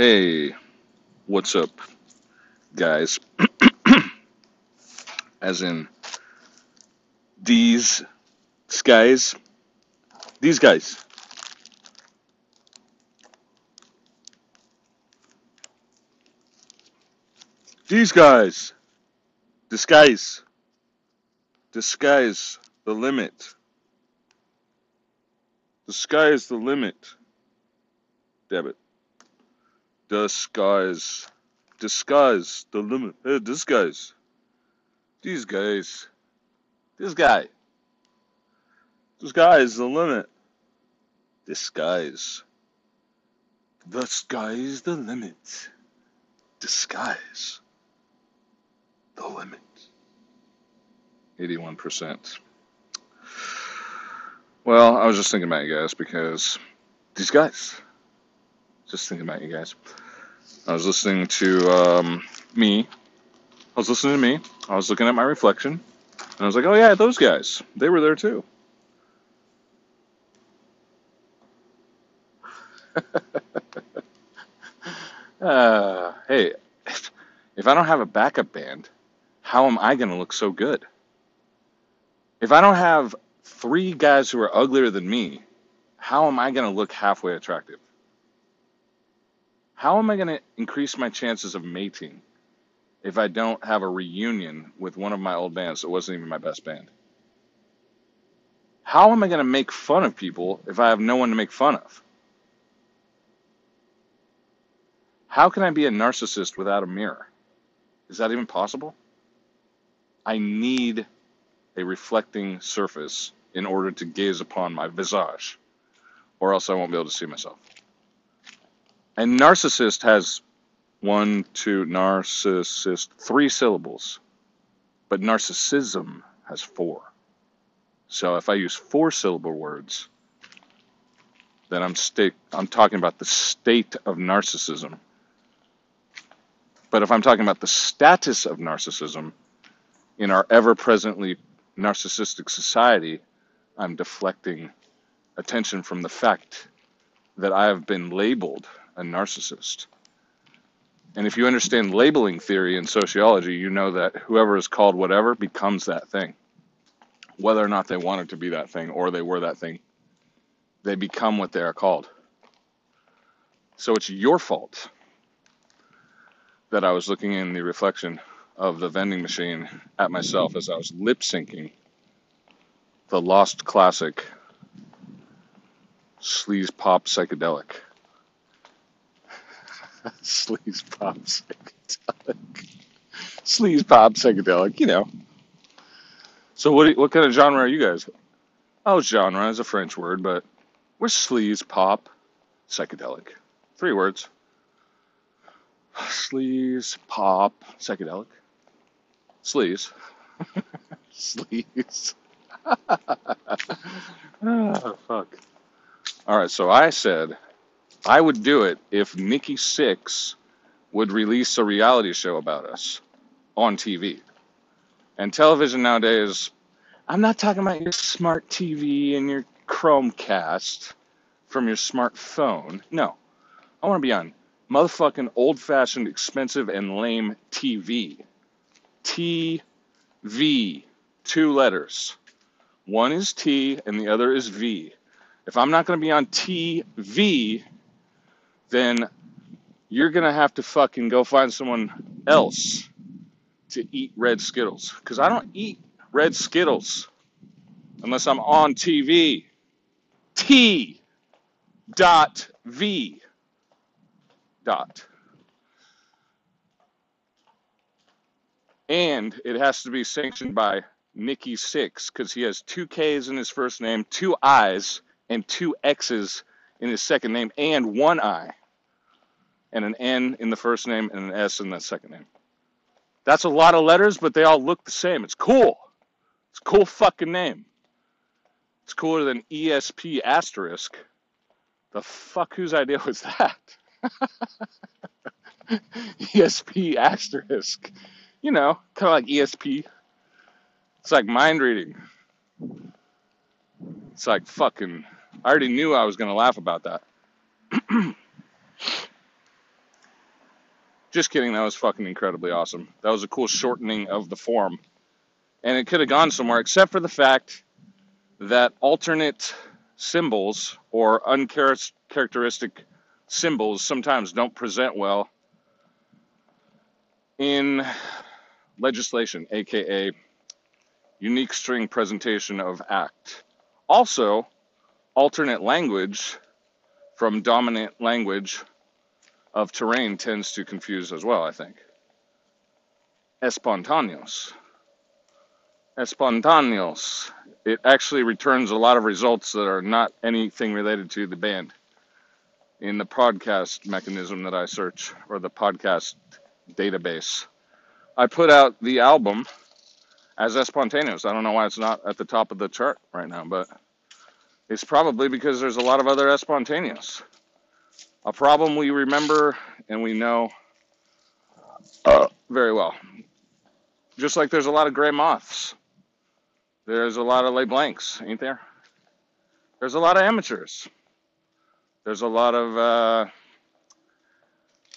Hey, what's up, guys? As in these guys, these guys, these guys, disguise, disguise the limit, the sky is the limit. Damn it, disguise, disguise the limit. Hey, disguise, these guys, this guy, this guy is the limit. Disguise, the sky is the limit. Disguise the limit. 81%. Well, I was just thinking about you guys because these guys. Just thinking about you guys. I was listening to um, me. I was listening to me. I was looking at my reflection. And I was like, oh, yeah, those guys. They were there too. uh, hey, if I don't have a backup band, how am I going to look so good? If I don't have three guys who are uglier than me, how am I going to look halfway attractive? How am I going to increase my chances of mating if I don't have a reunion with one of my old bands that wasn't even my best band? How am I going to make fun of people if I have no one to make fun of? How can I be a narcissist without a mirror? Is that even possible? I need a reflecting surface in order to gaze upon my visage, or else I won't be able to see myself. And narcissist has one, two, narcissist, three syllables, but narcissism has four. So if I use four syllable words, then I'm I'm talking about the state of narcissism. But if I'm talking about the status of narcissism in our ever presently narcissistic society, I'm deflecting attention from the fact that I have been labeled a narcissist. And if you understand labeling theory in sociology, you know that whoever is called whatever becomes that thing. Whether or not they wanted to be that thing or they were that thing, they become what they are called. So it's your fault that I was looking in the reflection of the vending machine at myself as I was lip syncing the lost classic Sleaze Pop Psychedelic. Sleaze Pop Psychedelic. Sleaze Pop Psychedelic, you know. So what what kind of genre are you guys? Oh, genre is a French word, but we're sleaze pop psychedelic. Three words. Sleaze pop psychedelic. Sleaze. Sleaze. oh, fuck. All right, so I said I would do it if Nikki Sixx would release a reality show about us on TV. And television nowadays, I'm not talking about your smart TV and your Chromecast from your smartphone. No, I want to be on motherfucking old fashioned, expensive, and lame TV. TV. Two letters. One is T and the other is V. If I'm not going to be on TV, then you're going to have to fucking go find someone else to eat red Skittles. Because I don't eat red Skittles unless I'm on TV. T dot V dot. And it has to be sanctioned by Nikki Sixx because he has two K's in his first name, two I's, and two X's in his second name, and one I, and an N in the first name and an S in the second name. That's a lot of letters, but they all look the same. It's cool. It's a cool fucking name. It's cooler than ESP asterisk. The fuck whose idea was that? ESP asterisk. You know, kind of like ESP. It's like mind reading. It's like fucking. I already knew I was going to laugh about that. Just kidding. That was fucking incredibly awesome. That was a cool shortening of the form. And it could have gone somewhere, except for the fact that alternate symbols or uncharacteristic symbols sometimes don't present well in legislation, aka unique string presentation of act. Also, alternate language from dominant language of terrain tends to confuse as well, I think. Espontaneous. Espontaneous. It actually returns a lot of results that are not anything related to the band in the podcast mechanism that I search or the podcast database. I put out the album as Espontaneous. I don't know why it's not at the top of the chart right now, but it's probably because there's a lot of other Espontaneous. A problem we remember and we know uh, very well. Just like there's a lot of gray moths. There's a lot of lay blanks, ain't there? There's a lot of amateurs. There's a lot of, uh,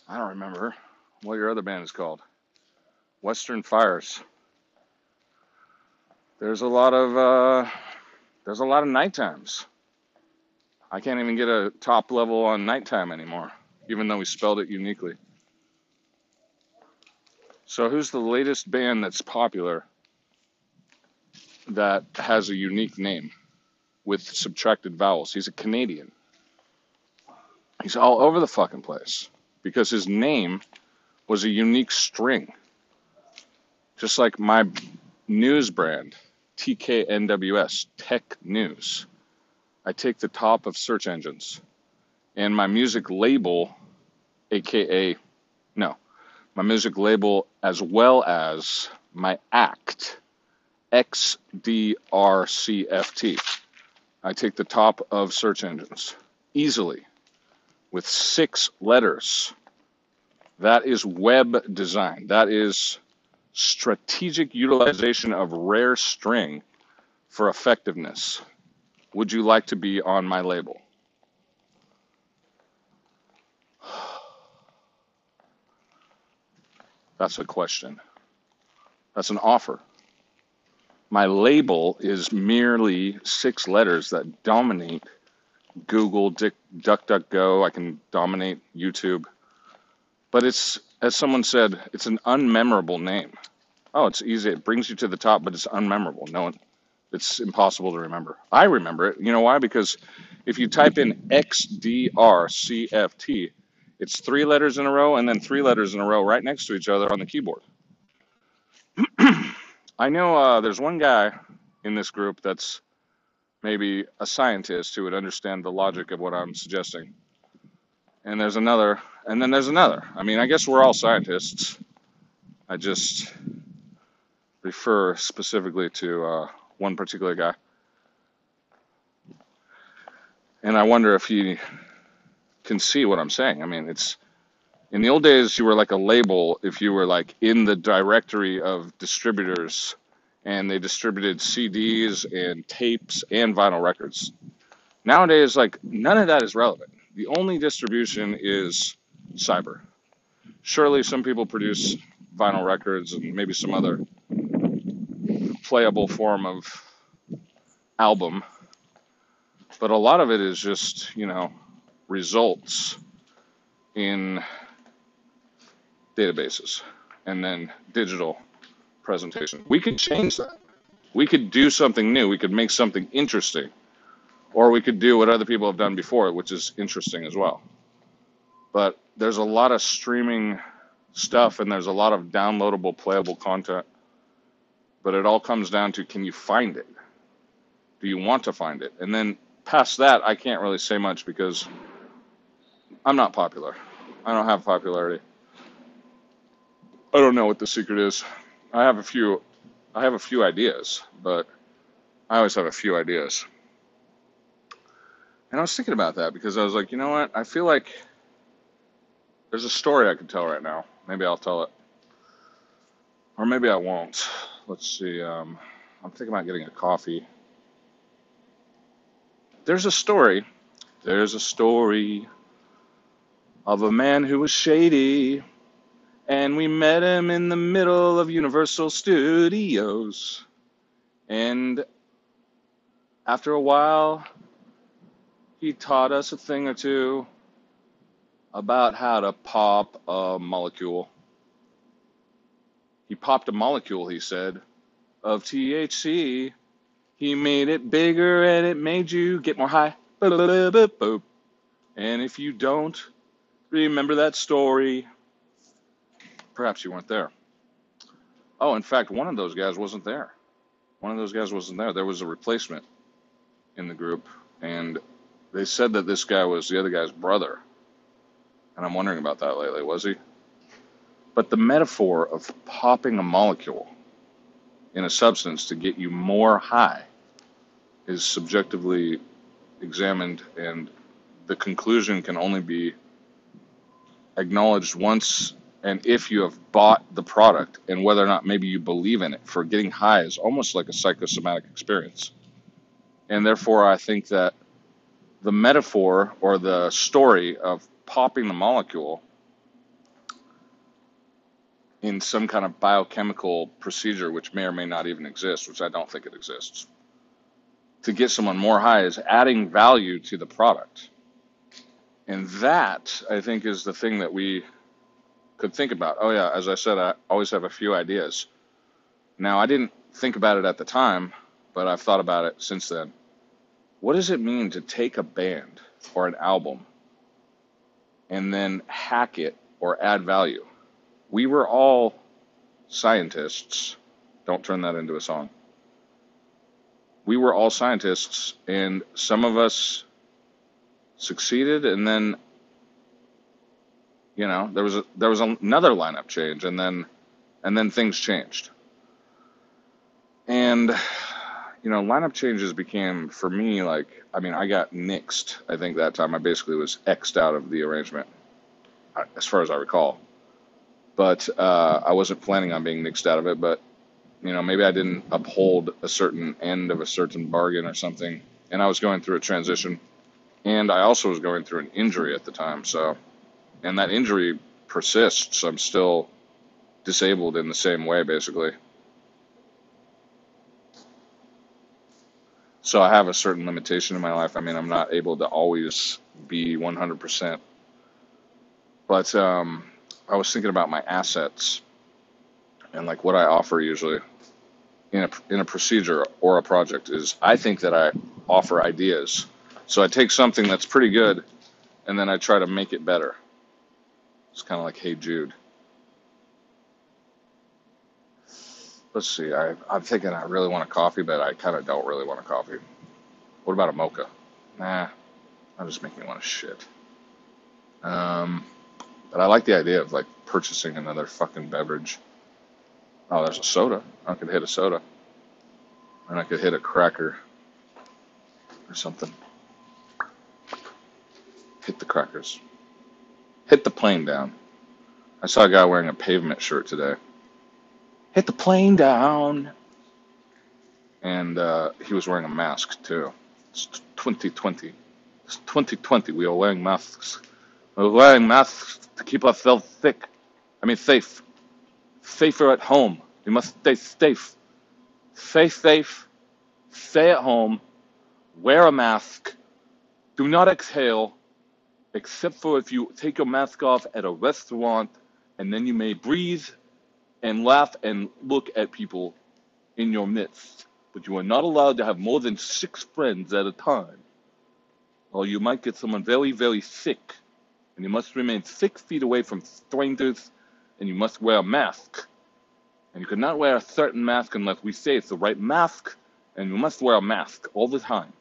I don't remember what your other band is called. Western Fires. There's a lot of, uh, there's a lot of night times. I can't even get a top level on nighttime anymore, even though we spelled it uniquely. So, who's the latest band that's popular that has a unique name with subtracted vowels? He's a Canadian. He's all over the fucking place because his name was a unique string. Just like my news brand, TKNWS, Tech News. I take the top of search engines. And my music label, aka, no, my music label as well as my act, XDRCFT. I take the top of search engines easily with six letters. That is web design. That is strategic utilization of rare string for effectiveness. Would you like to be on my label? That's a question. That's an offer. My label is merely six letters that dominate Google, DuckDuckGo. I can dominate YouTube. But it's, as someone said, it's an unmemorable name. Oh, it's easy. It brings you to the top, but it's unmemorable. No one, it's impossible to remember. I remember it. You know why? Because if you type in XDRCFT, it's three letters in a row and then three letters in a row right next to each other on the keyboard. I know uh, there's one guy in this group that's maybe a scientist who would understand the logic of what I'm suggesting. And there's another, and then there's another. I mean, I guess we're all scientists. I just refer specifically to uh, one particular guy. And I wonder if he can see what I'm saying. I mean, it's in the old days, you were like a label if you were like in the directory of distributors and they distributed CDs and tapes and vinyl records. Nowadays, like none of that is relevant. The only distribution is cyber. Surely some people produce vinyl records and maybe some other playable form of album, but a lot of it is just, you know, results in databases and then digital presentation. We could change that. We could do something new. We could make something interesting. Or we could do what other people have done before, which is interesting as well. But there's a lot of streaming stuff and there's a lot of downloadable, playable content. But it all comes down to can you find it? Do you want to find it? And then past that, I can't really say much because I'm not popular. I don't have popularity. I don't know what the secret is. I have a few I have a few ideas, but I always have a few ideas. And I was thinking about that because I was like, you know what? I feel like there's a story I could tell right now. Maybe I'll tell it. Or maybe I won't. Let's see. Um, I'm thinking about getting a coffee. There's a story. There's a story of a man who was shady And we met him in the middle of Universal Studios. And after a while, he taught us a thing or two about how to pop a molecule. He popped a molecule, he said, of THC. He made it bigger and it made you get more high. And if you don't remember that story, perhaps you weren't there. Oh, in fact, one of those guys wasn't there. One of those guys wasn't there. There was a replacement in the group, and they said that this guy was the other guy's brother. And I'm wondering about that lately. Was he? But the metaphor of popping a molecule in a substance to get you more high is subjectively examined, and the conclusion can only be acknowledged once and if you have bought the product and whether or not maybe you believe in it for getting high is almost like a psychosomatic experience. And therefore, I think that the metaphor or the story of popping the molecule in some kind of biochemical procedure, which may or may not even exist, which I don't think it exists, to get someone more high is adding value to the product. And that, I think, is the thing that we could think about. Oh, yeah, as I said, I always have a few ideas. Now, I didn't think about it at the time, but I've thought about it since then. What does it mean to take a band or an album and then hack it or add value? We were all scientists. Don't turn that into a song. We were all scientists, and some of us succeeded, and then you know there was a, there was another lineup change, and then and then things changed. And you know, lineup changes became for me like I mean I got nixed. I think that time I basically was xed out of the arrangement, uh, as far as I recall but uh, I wasn't planning on being nixed out of it. But you know, maybe I didn't uphold a certain end of a certain bargain or something, and I was going through a transition, and I also was going through an injury at the time. So, and that injury persists. I'm still disabled in the same way, basically. So I have a certain limitation in my life. I mean, I'm not able to always be 100%. But um, I was thinking about my assets and like what I offer usually in a in a procedure or a project is I think that I offer ideas. So I take something that's pretty good and then I try to make it better. It's kind of like Hey Jude. Let's see. I, I'm thinking I really want a coffee, but I kind of don't really want a coffee. What about a mocha? Nah, I'm just making want to shit. Um, but I like the idea of like purchasing another fucking beverage. Oh, there's a soda. I could hit a soda. And I could hit a cracker or something. Hit the crackers. Hit the plane down. I saw a guy wearing a pavement shirt today. Hit the plane down. And uh, he was wearing a mask too. It's 2020. It's 2020. We are wearing masks. We're wearing masks to keep ourselves sick. I mean, safe. Safer at home. We must stay safe. Stay safe. Stay at home. Wear a mask. Do not exhale, except for if you take your mask off at a restaurant, and then you may breathe and laugh and look at people in your midst. But you are not allowed to have more than six friends at a time, or you might get someone very, very sick and you must remain six feet away from strangers, and you must wear a mask. And you cannot wear a certain mask unless we say it's the right mask, and you must wear a mask all the time.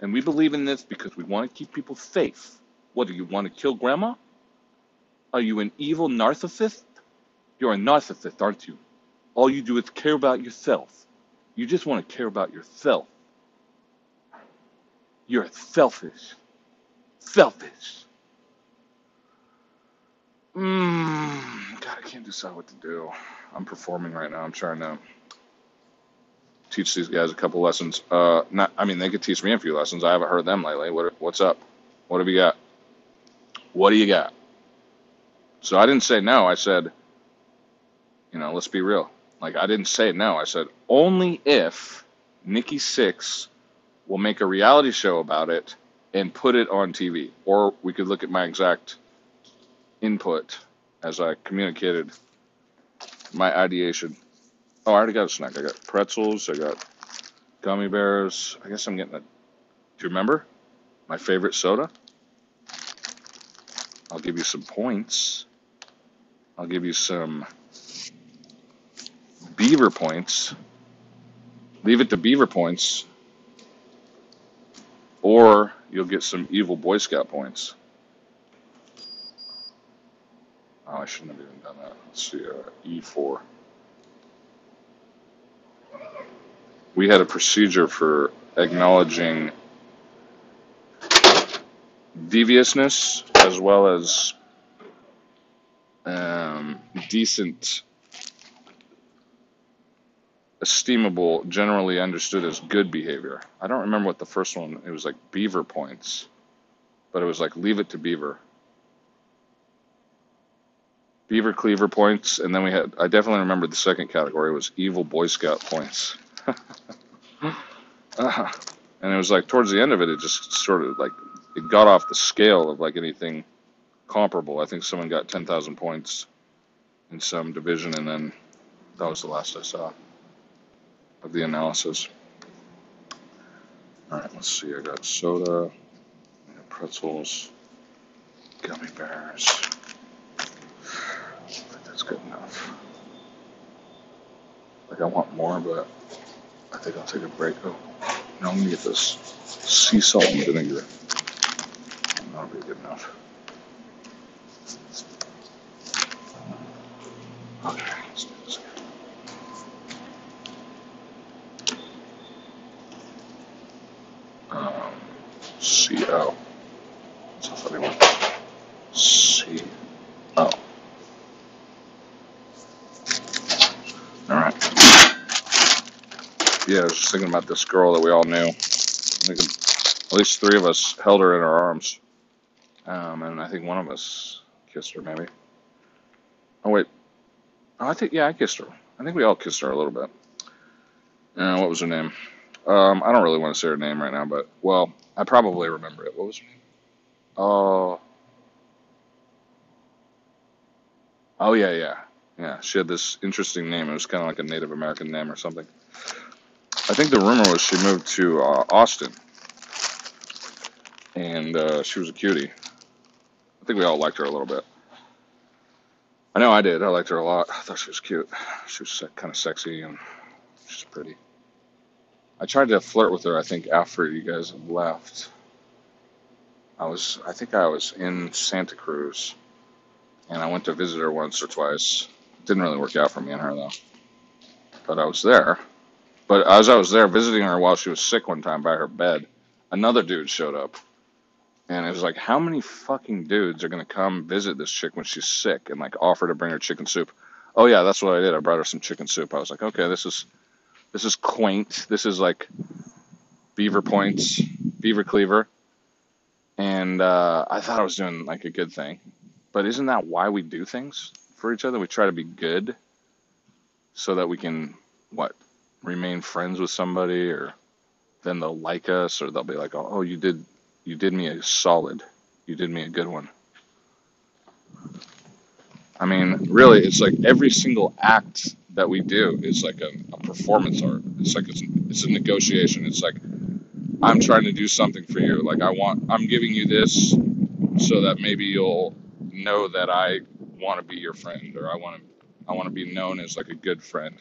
And we believe in this because we want to keep people safe. What do you want to kill grandma? Are you an evil narcissist? You're a narcissist, aren't you? All you do is care about yourself. You just want to care about yourself. You're selfish. Selfish. Mm, God, I can't decide what to do. I'm performing right now. I'm trying to teach these guys a couple lessons. Uh, not, I mean, they could teach me a few lessons. I haven't heard them lately. What, what's up? What have you got? What do you got? So I didn't say no. I said, you know, let's be real. Like I didn't say no. I said only if Nikki Sixx will make a reality show about it and put it on TV, or we could look at my exact input as I communicated my ideation. Oh, I already got a snack. I got pretzels. I got gummy bears. I guess I'm getting a. Do you remember my favorite soda? I'll give you some points. I'll give you some beaver points. Leave it to beaver points, or you'll get some evil Boy Scout points. Oh, I shouldn't have even done that. Let's see, uh, E4. We had a procedure for acknowledging deviousness as well as um, decent, esteemable, generally understood as good behavior. I don't remember what the first one. It was like beaver points, but it was like leave it to beaver. Beaver cleaver points, and then we had. I definitely remember the second category was evil Boy Scout points. uh, and it was like towards the end of it, it just sort of like it got off the scale of like anything comparable. I think someone got 10,000 points in some division, and then that was the last I saw of the analysis. All right, let's see. I got soda, pretzels, gummy bears. Good enough. Like I want more, but I think I'll take a break. Oh, I'm gonna get this sea salt and vinegar. That'll be good enough. Okay, let's do this. Um, CO. It's a funny one. C. Oh, all right. Yeah, I was thinking about this girl that we all knew. At least three of us held her in our arms, um, and I think one of us kissed her, maybe. Oh wait, oh, I think yeah, I kissed her. I think we all kissed her a little bit. Uh, what was her name? Um, I don't really want to say her name right now, but well, I probably remember it. What was her name? Oh, oh yeah, yeah, yeah. She had this interesting name. It was kind of like a Native American name or something. I think the rumor was she moved to uh, Austin, and uh, she was a cutie. I think we all liked her a little bit. I know I did. I liked her a lot. I thought she was cute. She was kind of sexy and she's pretty. I tried to flirt with her. I think after you guys left, I was. I think I was in Santa Cruz, and I went to visit her once or twice. Didn't really work out for me and her though. But I was there. But as I was there visiting her while she was sick one time by her bed, another dude showed up. And it was like, how many fucking dudes are gonna come visit this chick when she's sick and like offer to bring her chicken soup? Oh yeah, that's what I did. I brought her some chicken soup. I was like, okay, this is this is quaint. This is like Beaver Points, Beaver Cleaver, and uh, I thought I was doing like a good thing. But isn't that why we do things for each other? We try to be good so that we can what remain friends with somebody, or then they'll like us, or they'll be like, oh, oh, you did you did me a solid. You did me a good one. I mean, really, it's like every single act that we do is like a, a performance art. It's like it's, it's a negotiation. It's like I'm trying to do something for you. Like I want, I'm giving you this so that maybe you'll know that I want to be your friend, or I want to, I want to be known as like a good friend.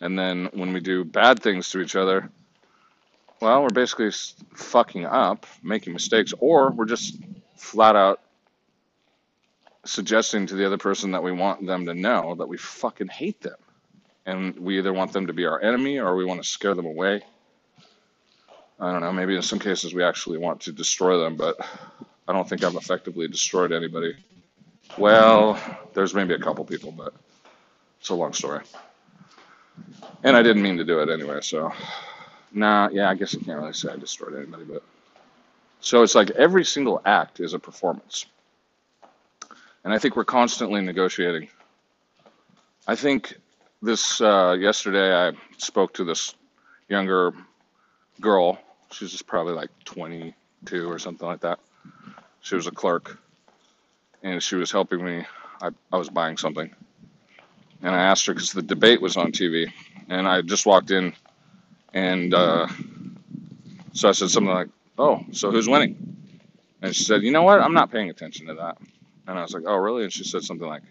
And then when we do bad things to each other, well, we're basically fucking up, making mistakes, or we're just flat out suggesting to the other person that we want them to know that we fucking hate them. And we either want them to be our enemy or we want to scare them away. I don't know, maybe in some cases we actually want to destroy them, but I don't think I've effectively destroyed anybody. Well, there's maybe a couple people, but it's a long story. And I didn't mean to do it anyway, so. Nah, yeah, I guess I can't really say I destroyed anybody, but. So it's like every single act is a performance. And I think we're constantly negotiating. I think this uh, yesterday I spoke to this younger girl. She's just probably like 22 or something like that. She was a clerk and she was helping me. I, I was buying something. And I asked her because the debate was on TV. And I just walked in and uh, so I said something like, Oh, so who's winning? And she said, You know what? I'm not paying attention to that. And I was like, Oh, really? And she said something like,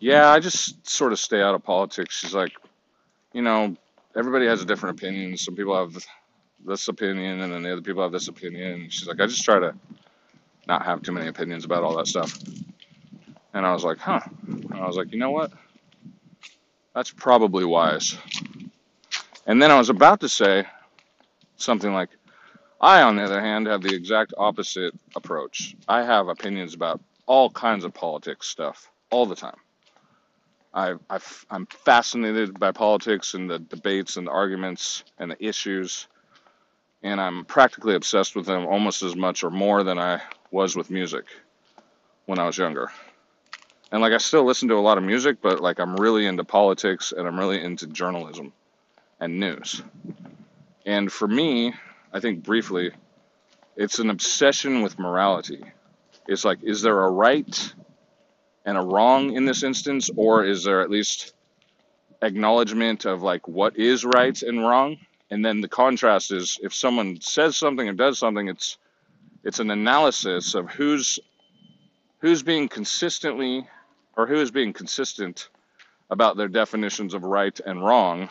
Yeah, I just sort of stay out of politics. She's like, You know, everybody has a different opinion. Some people have this opinion, and then the other people have this opinion. She's like, I just try to not have too many opinions about all that stuff. And I was like, Huh. And I was like, You know what? That's probably wise. And then I was about to say something like, I, on the other hand, have the exact opposite approach. I have opinions about all kinds of politics stuff all the time. I, I, I'm fascinated by politics and the debates and the arguments and the issues, and I'm practically obsessed with them almost as much or more than I was with music when I was younger. And like I still listen to a lot of music, but like I'm really into politics and I'm really into journalism and news. And for me, I think briefly, it's an obsession with morality. It's like, is there a right and a wrong in this instance, or is there at least acknowledgement of like what is right and wrong? And then the contrast is if someone says something or does something, it's it's an analysis of who's who's being consistently or who is being consistent about their definitions of right and wrong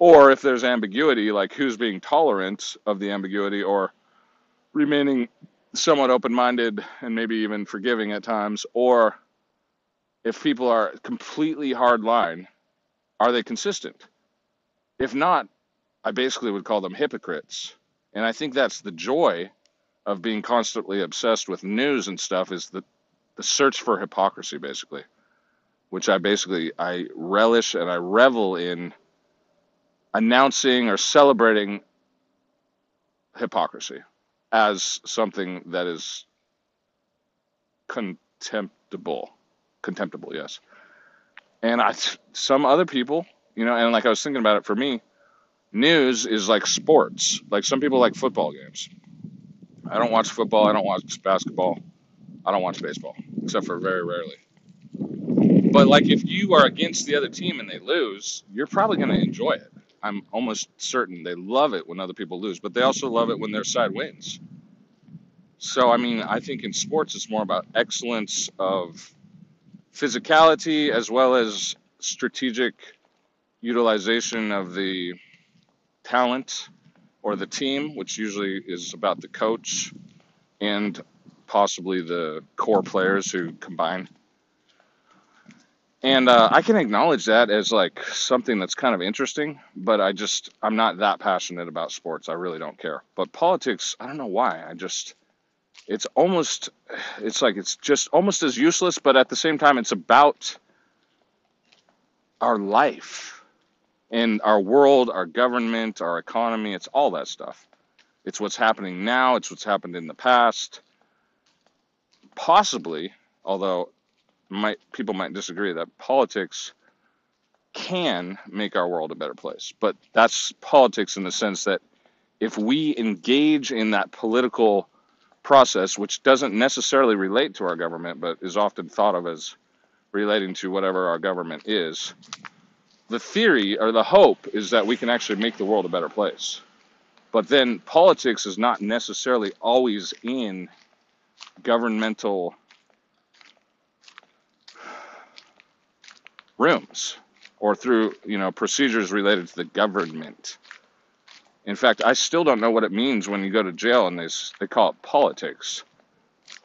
or if there's ambiguity like who's being tolerant of the ambiguity or remaining somewhat open-minded and maybe even forgiving at times or if people are completely hard line are they consistent? If not i basically would call them hypocrites. And i think that's the joy of being constantly obsessed with news and stuff is the the search for hypocrisy basically which i basically i relish and i revel in announcing or celebrating hypocrisy as something that is contemptible. Contemptible, yes. And I, some other people, you know, and like I was thinking about it for me, news is like sports. Like some people like football games. I don't watch football. I don't watch basketball. I don't watch baseball, except for very rarely. But like if you are against the other team and they lose, you're probably going to enjoy it. I'm almost certain they love it when other people lose, but they also love it when their side wins. So, I mean, I think in sports it's more about excellence of physicality as well as strategic utilization of the talent or the team, which usually is about the coach and possibly the core players who combine and uh, I can acknowledge that as like something that's kind of interesting, but I just I'm not that passionate about sports. I really don't care. But politics, I don't know why. I just it's almost it's like it's just almost as useless, but at the same time it's about our life and our world, our government, our economy, it's all that stuff. It's what's happening now, it's what's happened in the past. Possibly, although might people might disagree that politics can make our world a better place. But that's politics in the sense that if we engage in that political process, which doesn't necessarily relate to our government, but is often thought of as relating to whatever our government is, the theory or the hope is that we can actually make the world a better place. But then politics is not necessarily always in governmental rooms or through you know procedures related to the government. In fact, I still don't know what it means when you go to jail and they they call it politics,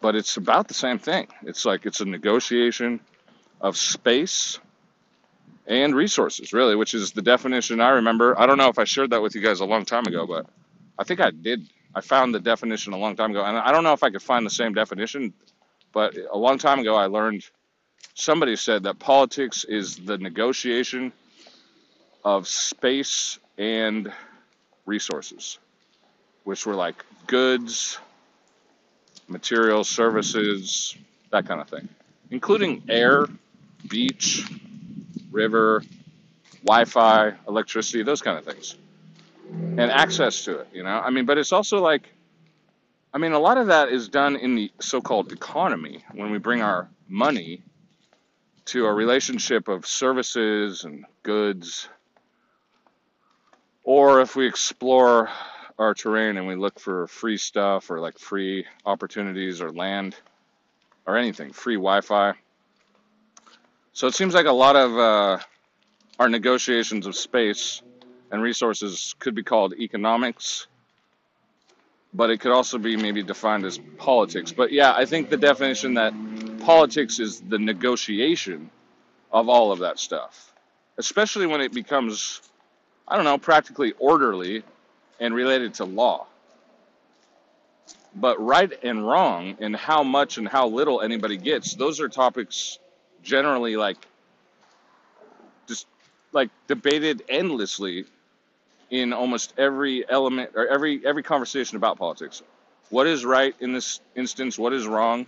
but it's about the same thing. It's like it's a negotiation of space and resources, really, which is the definition I remember. I don't know if I shared that with you guys a long time ago, but I think I did. I found the definition a long time ago, and I don't know if I could find the same definition, but a long time ago I learned somebody said that politics is the negotiation of space and resources, which were like goods, materials, services, that kind of thing, including air, beach, river, Wi-Fi, electricity, those kind of things, and access to it. You know, I mean, but it's also like, I mean, a lot of that is done in the so-called economy when we bring our money to a relationship of services and goods, or if we explore our terrain and we look for free stuff or like free opportunities or land or anything, free Wi Fi. So it seems like a lot of uh, our negotiations of space and resources could be called economics, but it could also be maybe defined as politics. But yeah, I think the definition that politics is the negotiation of all of that stuff, especially when it becomes, I don't know, practically orderly and related to law. But right and wrong and how much and how little anybody gets, those are topics generally like just like debated endlessly in almost every element or every every conversation about politics. What is right in this instance? What is wrong?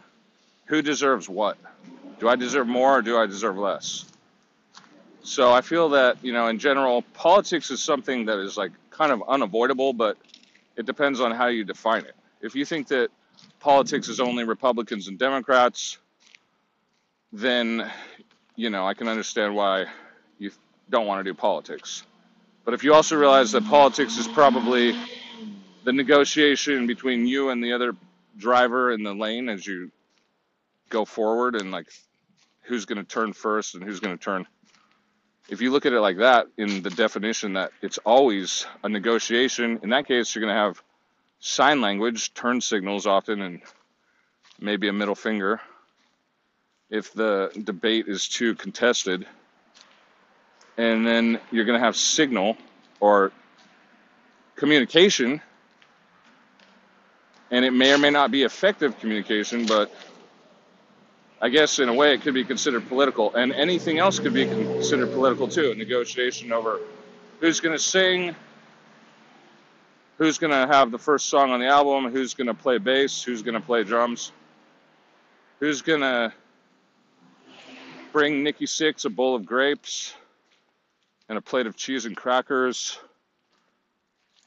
Who deserves what? Do I deserve more or do I deserve less? So I feel that, you know, in general, politics is something that is like kind of unavoidable, but it depends on how you define it. If you think that politics is only Republicans and Democrats, then, you know, I can understand why you don't want to do politics. But if you also realize that politics is probably the negotiation between you and the other driver in the lane as you go forward and like who's going to turn first and who's going to turn if you look at it like that in the definition that it's always a negotiation, in that case, you're going to have sign language, turn signals often, and maybe a middle finger. If the debate is too contested, and then you're going to have signal or communication, and it may or may not be effective communication, but I guess in a way it could be considered political, and anything else could be considered political too. A negotiation over who's going to sing, who's going to have the first song on the album, who's going to play bass, who's going to play drums, who's going to bring Nikki Sixx a bowl of grapes and a plate of cheese and crackers.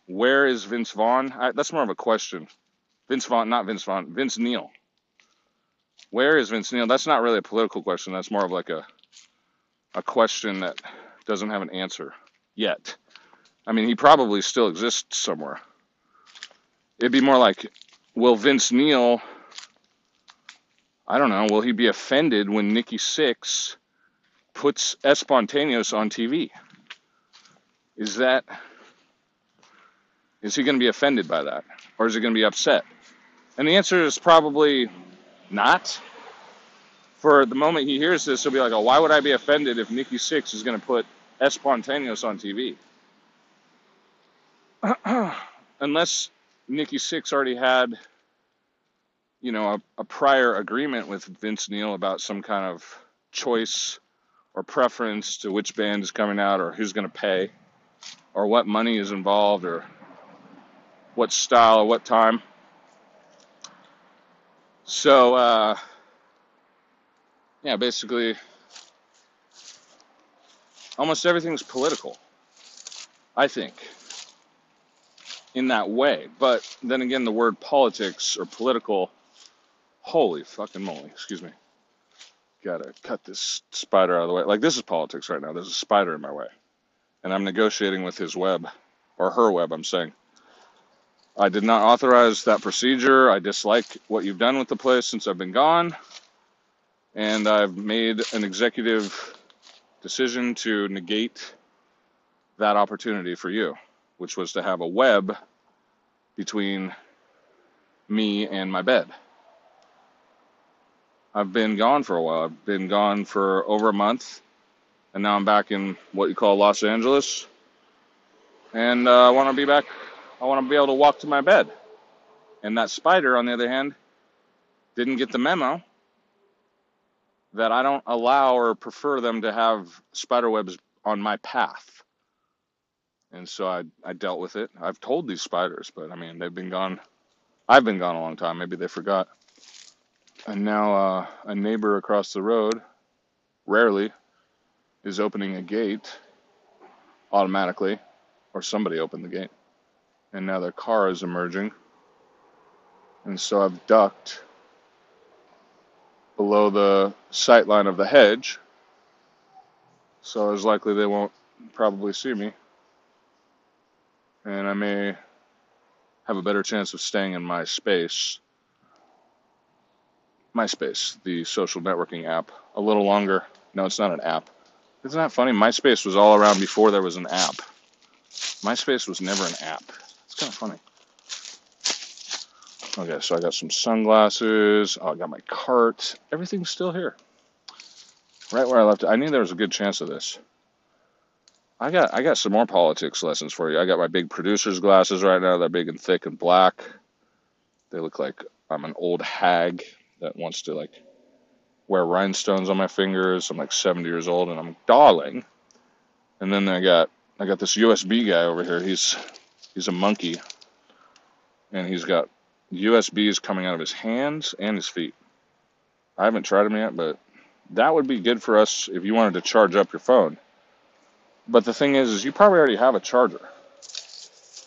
Where is Vince Vaughn? I, that's more of a question. Vince Vaughn, not Vince Vaughn, Vince Neil. Where is Vince Neil? That's not really a political question. That's more of like a a question that doesn't have an answer yet. I mean, he probably still exists somewhere. It'd be more like, will Vince Neil? I don't know. Will he be offended when Nikki Sixx puts Espontaneous on TV? Is that is he going to be offended by that, or is he going to be upset? And the answer is probably not. For the moment he hears this, he'll be like, oh, why would I be offended if Nikki Sixx is going to put Espontaneous on TV? Unless Nikki Sixx already had, you know, a, a prior agreement with Vince Neil about some kind of choice or preference to which band is coming out or who's going to pay or what money is involved or what style or what time. So, uh, yeah, basically, almost everything's political, I think, in that way. But then again, the word politics or political, holy fucking moly, excuse me. Gotta cut this spider out of the way. Like, this is politics right now. There's a spider in my way. And I'm negotiating with his web, or her web, I'm saying. I did not authorize that procedure. I dislike what you've done with the place since I've been gone. And I've made an executive decision to negate that opportunity for you, which was to have a web between me and my bed. I've been gone for a while. I've been gone for over a month, and now I'm back in what you call Los Angeles. And uh, I want to be back I want to be able to walk to my bed. And that spider, on the other hand, didn't get the memo that I don't allow or prefer them to have spider webs on my path. And so I, I dealt with it. I've told these spiders, but I mean, they've been gone. I've been gone a long time. Maybe they forgot. And now uh, a neighbor across the road rarely is opening a gate automatically, or somebody opened the gate. And now their car is emerging. And so I've ducked below the sight line of the hedge. So it's likely they won't probably see me. And I may have a better chance of staying in my space. MySpace, the social networking app, a little longer. No, it's not an app. Isn't that funny? MySpace was all around before there was an app. MySpace was never an app. It's kind of funny. Okay, so I got some sunglasses. Oh, I got my cart. Everything's still here. Right where I left it. I knew there was a good chance of this. I got I got some more politics lessons for you. I got my big producer's glasses right now. They're big and thick and black. They look like I'm an old hag that wants to like wear rhinestones on my fingers. I'm like 70 years old and I'm darling. And then I got I got this USB guy over here. He's he's a monkey, and he's got USBs coming out of his hands and his feet. I haven't tried them yet, but that would be good for us if you wanted to charge up your phone. But the thing is, is you probably already have a charger.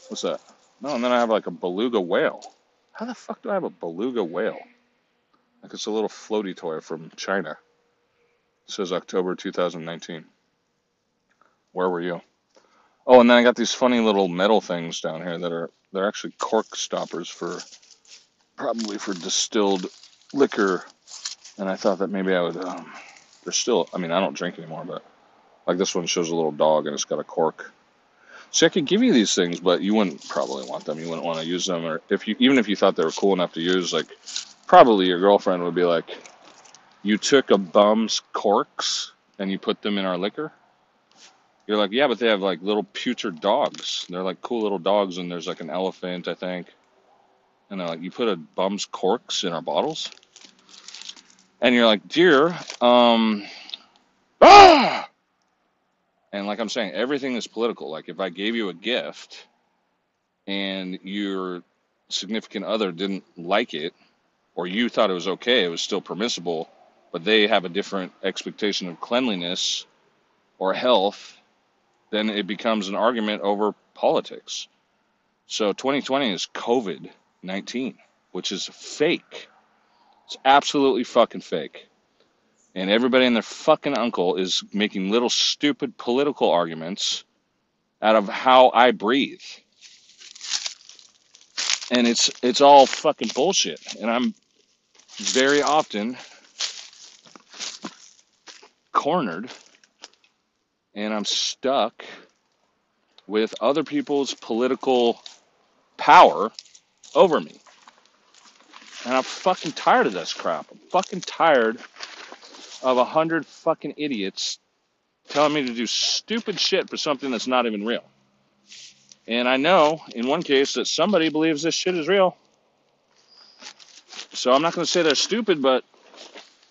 What's that? No, and then I have like a beluga whale. How the fuck do I have a beluga whale? Like it's a little floaty toy from China. It says October 2019. Where were you? Oh, and then I got these funny little metal things down here that are they're actually cork stoppers for probably for distilled liquor. And I thought that maybe I would. Um, they're still. I mean, I don't drink anymore, but like this one shows a little dog and it's got a cork. See, I could give you these things, but you wouldn't probably want them. You wouldn't want to use them, or if you even if you thought they were cool enough to use, like probably your girlfriend would be like, "You took a bum's corks and you put them in our liquor." You're like, yeah, but they have like little putrid dogs. They're like cool little dogs, and there's like an elephant, I think. And they're like, you put a bum's corks in our bottles? And you're like, dear, um, ah! And like I'm saying, everything is political. Like if I gave you a gift and your significant other didn't like it, or you thought it was okay, it was still permissible, but they have a different expectation of cleanliness or health then it becomes an argument over politics. So 2020 is COVID 19, which is fake. It's absolutely fucking fake. And everybody and their fucking uncle is making little stupid political arguments out of how I breathe. And it's it's all fucking bullshit. And I'm very often cornered and I'm stuck with other people's political power over me. And I'm fucking tired of this crap. I'm fucking tired of a hundred fucking idiots telling me to do stupid shit for something that's not even real. And I know in one case that somebody believes this shit is real. So I'm not going to say they're stupid, but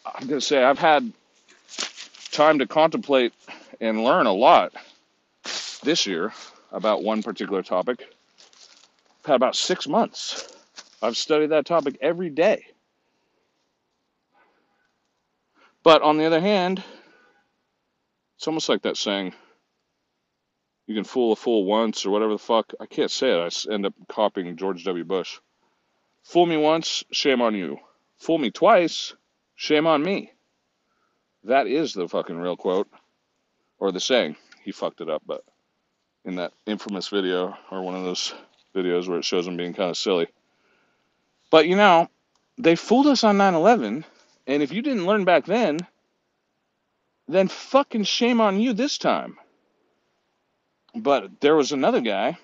I'm going to say I've had time to contemplate and learn a lot this year about one particular topic. I've had about six months. I've studied that topic every day. But on the other hand, it's almost like that saying, you can fool a fool once or whatever the fuck. I can't say it. I end up copying George W. Bush. Fool me once, shame on you. Fool me twice, shame on me. That is the fucking real quote or the saying. He fucked it up, but in that infamous video or one of those videos where it shows him being kind of silly. But you know, they fooled us on 9/11, and if you didn't learn back then, then fucking shame on you this time. But there was another guy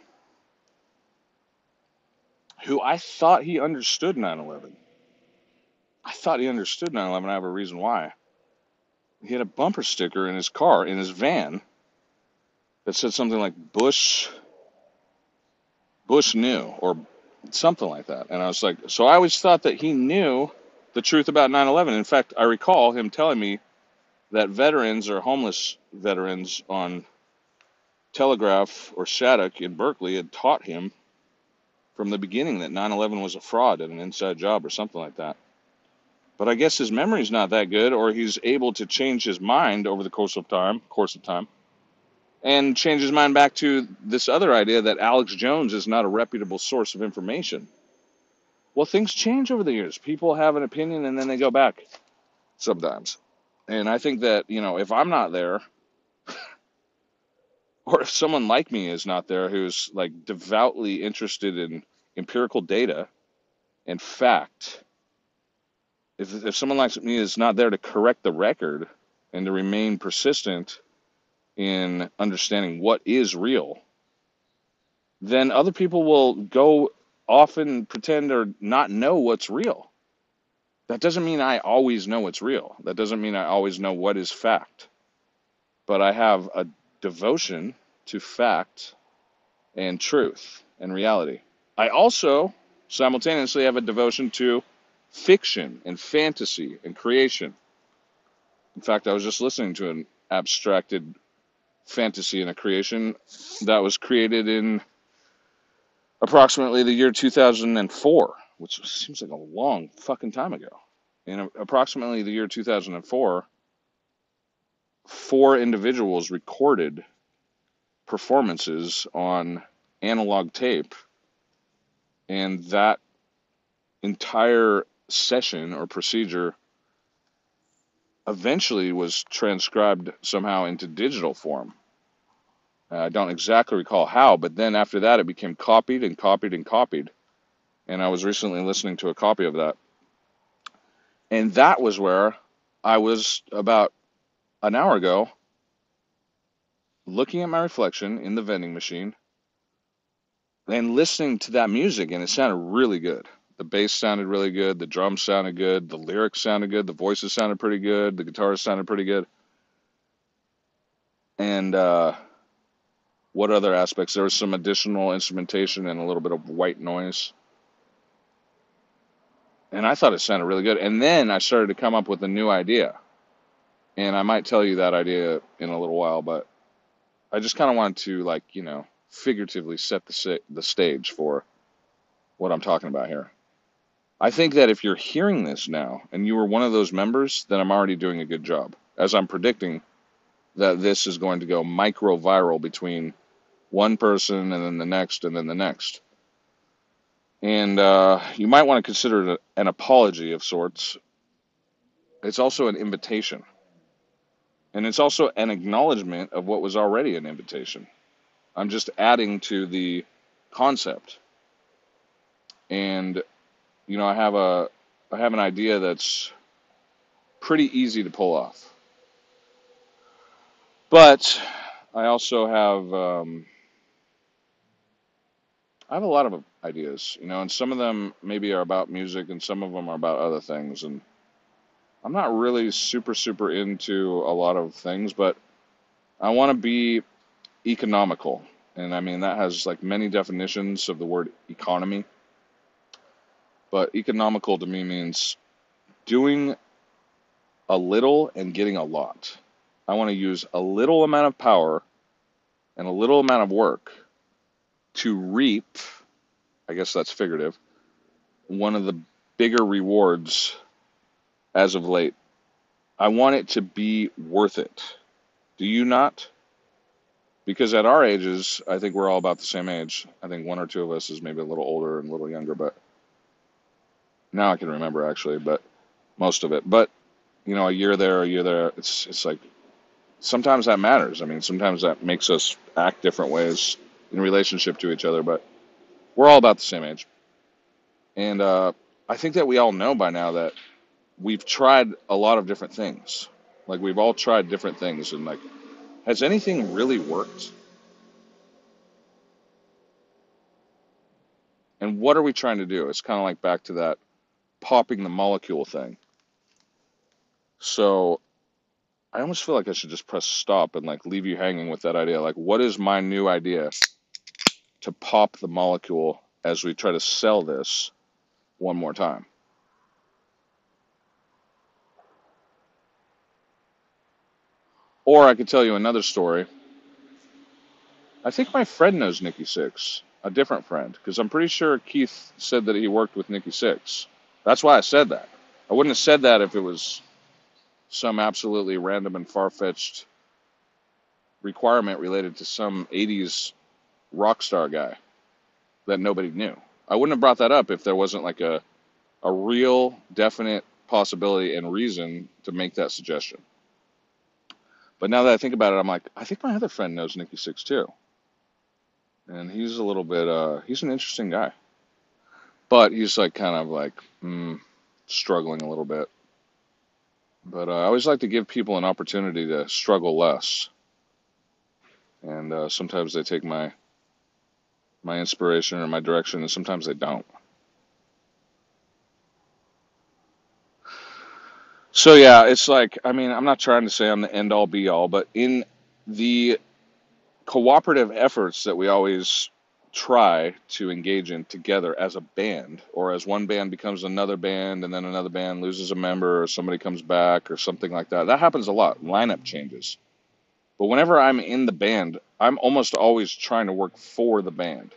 who I thought he understood 9/11. I thought he understood 9/11. I have a reason why he had a bumper sticker in his car, in his van, that said something like Bush, Bush knew, or something like that. And I was like, so I always thought that he knew the truth about 9 11. In fact, I recall him telling me that veterans or homeless veterans on Telegraph or Shattuck in Berkeley had taught him from the beginning that 9 11 was a fraud and an inside job or something like that. But I guess his memory's not that good, or he's able to change his mind over the course of time, course of time, and change his mind back to this other idea that Alex Jones is not a reputable source of information. Well, things change over the years. People have an opinion and then they go back sometimes. And I think that, you know, if I'm not there, or if someone like me is not there who's like devoutly interested in empirical data and fact, if, if someone like me is not there to correct the record and to remain persistent in understanding what is real, then other people will go off and pretend or not know what's real. That doesn't mean I always know what's real. That doesn't mean I always know what is fact. But I have a devotion to fact and truth and reality. I also simultaneously have a devotion to fiction and fantasy and creation. In fact, I was just listening to an abstracted fantasy and a creation that was created in approximately the year 2004, which seems like a long fucking time ago. In approximately the year 2004, four individuals recorded performances on analog tape, and that entire session or procedure eventually was transcribed somehow into digital form. Uh, I don't exactly recall how, but then after that it became copied and copied and copied. And I was recently listening to a copy of that. And that was where I was about an hour ago looking at my reflection in the vending machine and listening to that music, and it sounded really good. The bass sounded really good, the drums sounded good, the lyrics sounded good, the voices sounded pretty good, the guitars sounded pretty good. And uh, what other aspects? There was some additional instrumentation and a little bit of white noise. And I thought it sounded really good. And then I started to come up with a new idea. And I might tell you that idea in a little while, but I just kind of want to like, you know, figuratively set the the stage for what I'm talking about here. I think that if you're hearing this now and you were one of those members, then I'm already doing a good job. As I'm predicting that this is going to go micro viral between one person and then the next and then the next. And uh, you might want to consider it an apology of sorts. It's also an invitation. And it's also an acknowledgement of what was already an invitation. I'm just adding to the concept. And you know, I have a I have an idea that's pretty easy to pull off. But I also have um, I have a lot of ideas, you know, and some of them maybe are about music, and some of them are about other things. And I'm not really super super into a lot of things, but I want to be economical, and I mean that has like many definitions of the word economy. But economical to me means doing a little and getting a lot. I want to use a little amount of power and a little amount of work to reap, I guess that's figurative, one of the bigger rewards as of late. I want it to be worth it. Do you not? Because at our ages, I think we're all about the same age. I think one or two of us is maybe a little older and a little younger, but now I can remember actually, but most of it. But you know, a year there, a year there, it's it's like sometimes that matters. I mean, sometimes that makes us act different ways in relationship to each other, but we're all about the same age. And uh, I think that we all know by now that we've tried a lot of different things. Like we've all tried different things, and like, has anything really worked? And what are we trying to do? It's kind of like back to that popping the molecule thing. So I almost feel like I should just press stop and like leave you hanging with that idea. Like, what is my new idea to pop the molecule as we try to sell this one more time? Or I could tell you another story. I think my friend knows Nikki Sixx, a different friend, because I'm pretty sure Keith said that he worked with Nikki Sixx. That's why I said that. I wouldn't have said that if it was some absolutely random and far fetched requirement related to some 80s rock star guy that nobody knew. I wouldn't have brought that up if there wasn't like a, a real, definite possibility and reason to make that suggestion. But now that I think about it, I'm like, I think my other friend knows Nikki Sixx too. And he's a little bit, uh, he's an interesting guy. But he's like kind of like mm, struggling a little bit. But uh, I always like to give people an opportunity to struggle less. And uh, sometimes they take my my inspiration or my direction, and sometimes they don't. So yeah, it's like I mean, I'm not trying to say I'm the end all be all, but in the cooperative efforts that we always try to engage in together as a band, or as one band becomes another band, and then another band loses a member, or somebody comes back, or something like that. That happens a lot. Lineup changes. But whenever I'm in the band, I'm almost always trying to work for the band.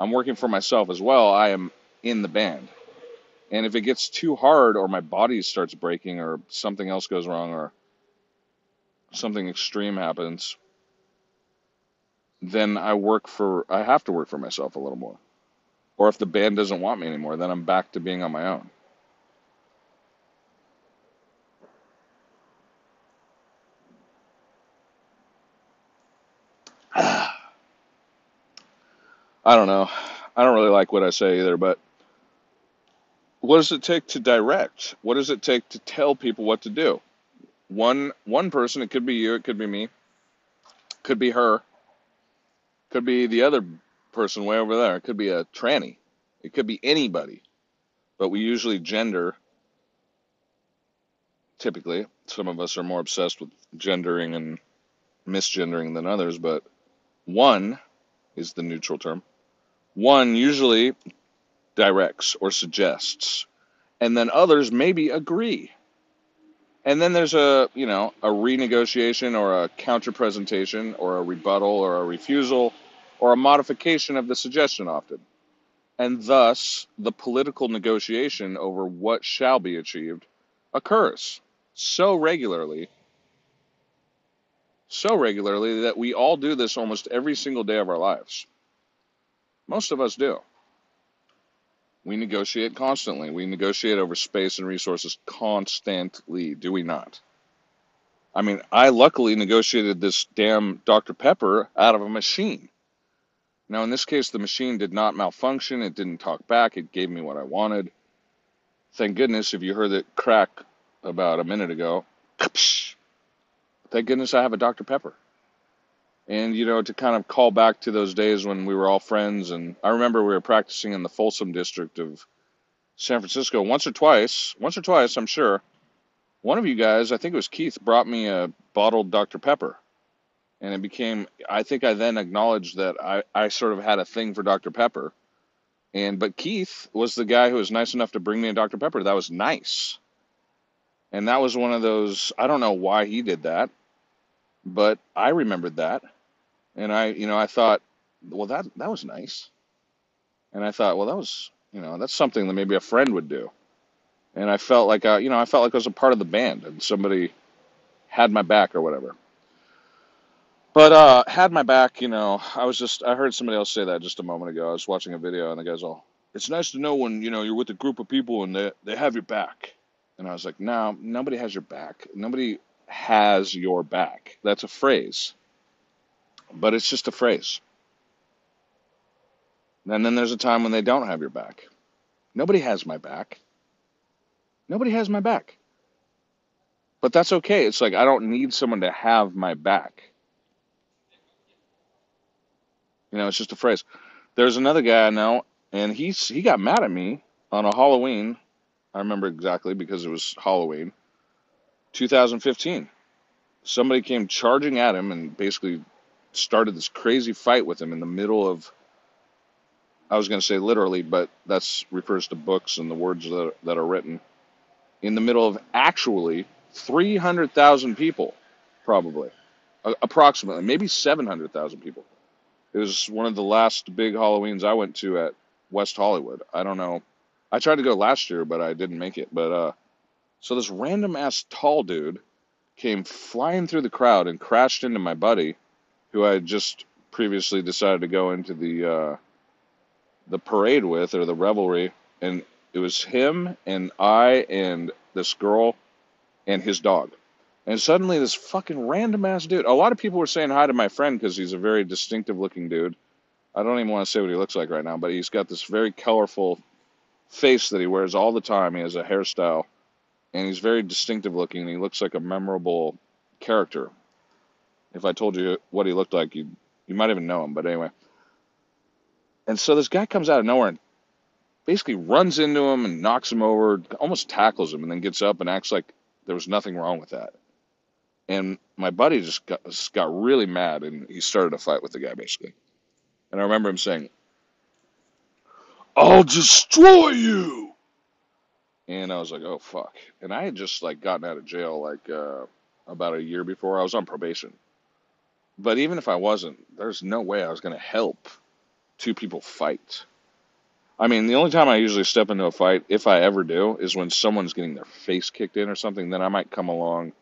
I'm working for myself as well. I am in the band. And if it gets too hard or my body starts breaking or something else goes wrong or something extreme happens, then I work for I have to work for myself a little more. Or if the band doesn't want me anymore, then I'm back to being on my own. I don't know. I don't really like what I say either, but what does it take to direct? What does it take to tell people what to do? One one person, it could be you, it could be me, could be her, could be the other person way over there, it could be a tranny, it could be anybody. But we usually gender typically. Some of us are more obsessed with gendering and misgendering than others, but one is the neutral term. One usually directs or suggests, and then others maybe agree. And then there's a, you know, a renegotiation or a counter presentation or a rebuttal or a refusal or a modification of the suggestion often. And thus, the political negotiation over what shall be achieved occurs so regularly, so regularly that we all do this almost every single day of our lives. Most of us do. We negotiate constantly. We negotiate over space and resources constantly, do we not? I mean, I luckily negotiated this damn Dr. Pepper out of a machine. Now, in this case, the machine did not malfunction. It didn't talk back. It gave me what I wanted. Thank goodness if you heard it crack about a minute ago. Thank goodness I have a Dr. Pepper and you know to kind of call back to those days when we were all friends and i remember we were practicing in the folsom district of san francisco once or twice once or twice i'm sure. One of you guys i think it was keith brought me a bottled dr pepper. And it became i think i then acknowledged that i, I sort of had a thing for dr pepper. And but keith was the guy who was nice enough to bring me a dr pepper that was nice. And that was one of those i don't know why he did that but i remembered that and I, you know, I thought, well, that that was nice. And I thought, well, that was, you know, that's something that maybe a friend would do. And I felt like, I, you know, I felt like I was a part of the band and somebody had my back or whatever. But uh, had my back, you know, I was just, I heard somebody else say that just a moment ago. I was watching a video and the guy's all, it's nice to know when, you know, you're with a group of people and they, they have your back. And I was like, no, nobody has your back. Nobody has your back. That's a phrase but it's just a phrase. And then there's a time when they don't have your back. Nobody has my back. Nobody has my back. But that's okay. It's like I don't need someone to have my back. You know, it's just a phrase. There's another guy I know, and he's he got mad at me on a Halloween. I remember exactly because it was Halloween, 2015. Somebody came charging at him and basically started this crazy fight with him in the middle of I was going to say literally, but that's refers to books and the words that, that are written in the middle of actually 300,000 people, probably, approximately, maybe 700,000 people. It was one of the last big Halloweens I went to at West Hollywood. I don't know. I tried to go last year, but I didn't make it. But uh, so this random ass tall dude came flying through the crowd and crashed into my buddy, who I had just previously decided to go into the uh, the parade with or the revelry, and it was him and I and this girl and his dog. And suddenly, this fucking random ass dude. A lot of people were saying hi to my friend because he's a very distinctive looking dude. I don't even want to say what he looks like right now, but he's got this very colorful face that he wears all the time. He has a hairstyle, and he's very distinctive looking. And he looks like a memorable character. If I told you what he looked like, you you might even know him. But anyway, and so this guy comes out of nowhere and basically runs into him and knocks him over, almost tackles him, and then gets up and acts like there was nothing wrong with that. And my buddy just got, just got really mad and he started a fight with the guy basically. And I remember him saying, I'll destroy you. And I was like, oh fuck. And I had just like gotten out of jail like uh, about a year before. I was on probation. But even if I wasn't, there's no way I was going to help two people fight. I mean, the only time I usually step into a fight, if I ever do, is when someone's getting their face kicked in or something. Then I might come along.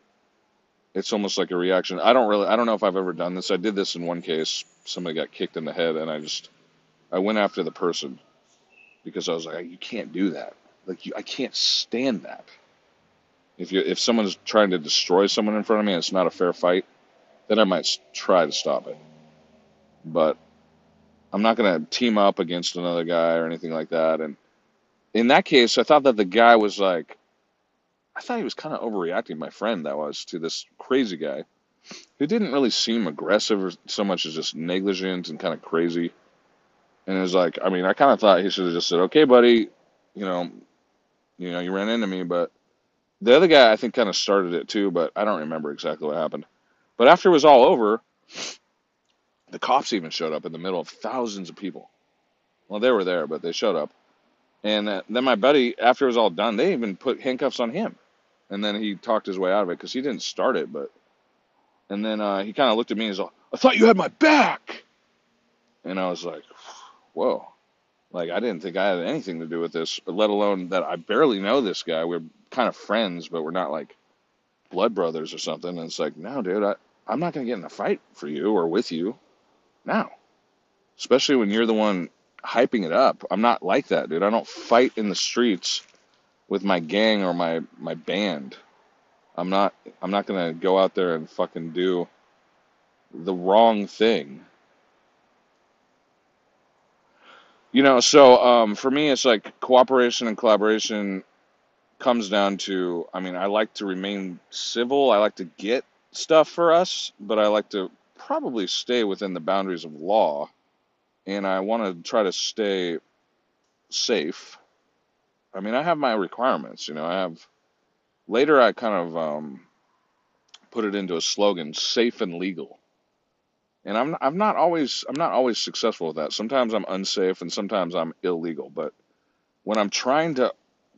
It's almost like a reaction. I don't really, I don't know if I've ever done this. I did this in one case. Somebody got kicked in the head, and I just, I went after the person because I was like, you can't do that. Like, you, I can't stand that. If you, if someone's trying to destroy someone in front of me, and it's not a fair fight, then I might try to stop it. But I'm not going to team up against another guy or anything like that. And in that case, I thought that the guy was like, I thought he was kind of overreacting. My friend that was to this crazy guy who didn't really seem aggressive or so much as just negligent and kind of crazy. And it was like, I mean, I kind of thought he should have just said, "Okay, buddy, you know, you know, you ran into me." But the other guy, I think, kind of started it too. But I don't remember exactly what happened. But after it was all over, the cops even showed up in the middle of thousands of people. Well, they were there, but they showed up. And uh, then my buddy, after it was all done, they even put handcuffs on him. And then he talked his way out of it because he didn't start it. But and then uh, he kind of looked at me and was like, "I thought you had my back." And I was like, "Whoa." Like I didn't think I had anything to do with this, let alone that I barely know this guy. We're kind of friends, but we're not like blood brothers or something. And it's like, no, dude, I, I'm not gonna get in a fight for you or with you now. Especially when you're the one hyping it up. I'm not like that, dude. I don't fight in the streets with my gang or my my band. I'm not I'm not going to go out there and fucking do the wrong thing. You know, so um, for me, it's like cooperation and collaboration comes down to. I mean, I like to remain civil. I like to get stuff for us, but I like to probably stay within the boundaries of law, and I want to try to stay safe. I mean, I have my requirements. You know, I have. Later, I kind of um, put it into a slogan: "Safe and legal." And I'm I'm not always I'm not always successful with that. Sometimes I'm unsafe, and sometimes I'm illegal. But when I'm trying to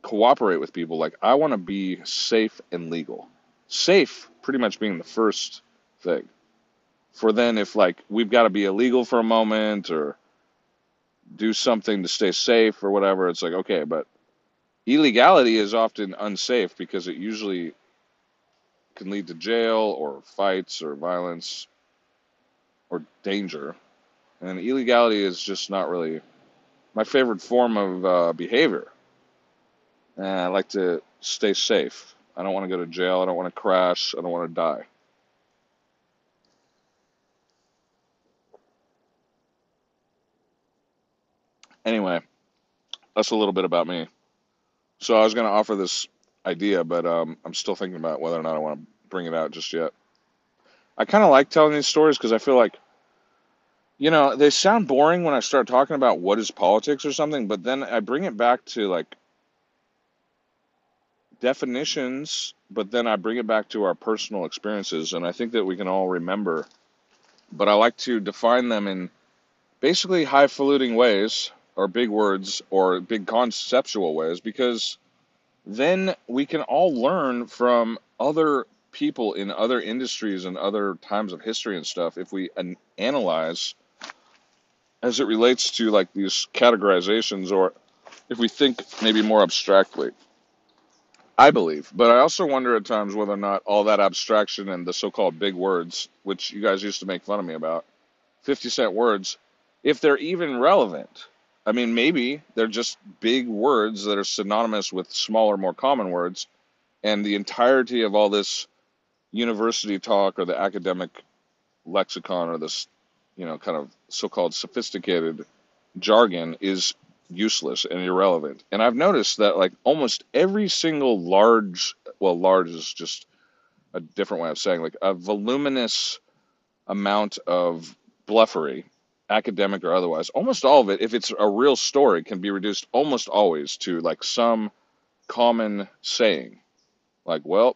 cooperate with people, like I want to be safe and legal. Safe, pretty much being the first thing. For then if like we've got to be illegal for a moment or do something to stay safe or whatever it's like okay but illegality is often unsafe because it usually can lead to jail or fights or violence or danger. And illegality is just not really my favorite form of uh, behavior and i like to stay safe i don't want to go to jail i don't want to crash i don't want to die Anyway, that's a little bit about me. So I was going to offer this idea, but um, I'm still thinking about whether or not I want to bring it out just yet. I kind of like telling these stories because I feel like, you know, they sound boring when I start talking about what is politics or something, but then I bring it back to like definitions, but then I bring it back to our personal experiences, and I think that we can all remember. But I like to define them in basically highfalutin ways or big words or big conceptual ways because then we can all learn from other people in other industries and other times of history and stuff if we an- analyze as it relates to like these categorizations or if we think maybe more abstractly. I believe, but I also wonder at times whether or not all that abstraction and the so-called big words, which you guys used to make fun of me about, 50 cent words, if they're even relevant. I mean, maybe they're just big words that are synonymous with smaller, more common words, and the entirety of all this university talk or the academic lexicon or this, you know, kind of so-called sophisticated jargon is useless and irrelevant. And I've noticed that like almost every single large, well, large is just a different way of saying like a voluminous amount of bluffery, academic or otherwise, almost all of it, if it's a real story, can be reduced almost always to like some common saying. Like, well,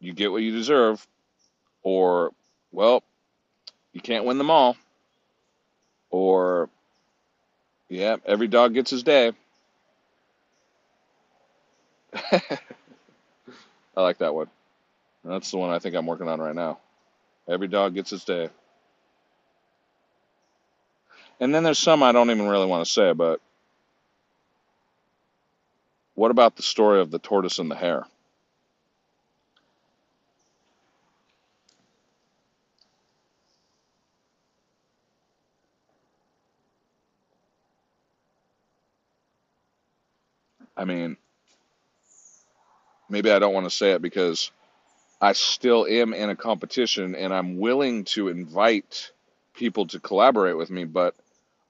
you get what you deserve, or, well, you can't win them all, or, yeah, every dog gets his day. I like that one. That's the one I think I'm working on right now. Every dog gets its day. And then there's some I don't even really want to say, but what about the story of the tortoise and the hare? I mean, maybe I don't want to say it because I still am in a competition and I'm willing to invite people to collaborate with me, but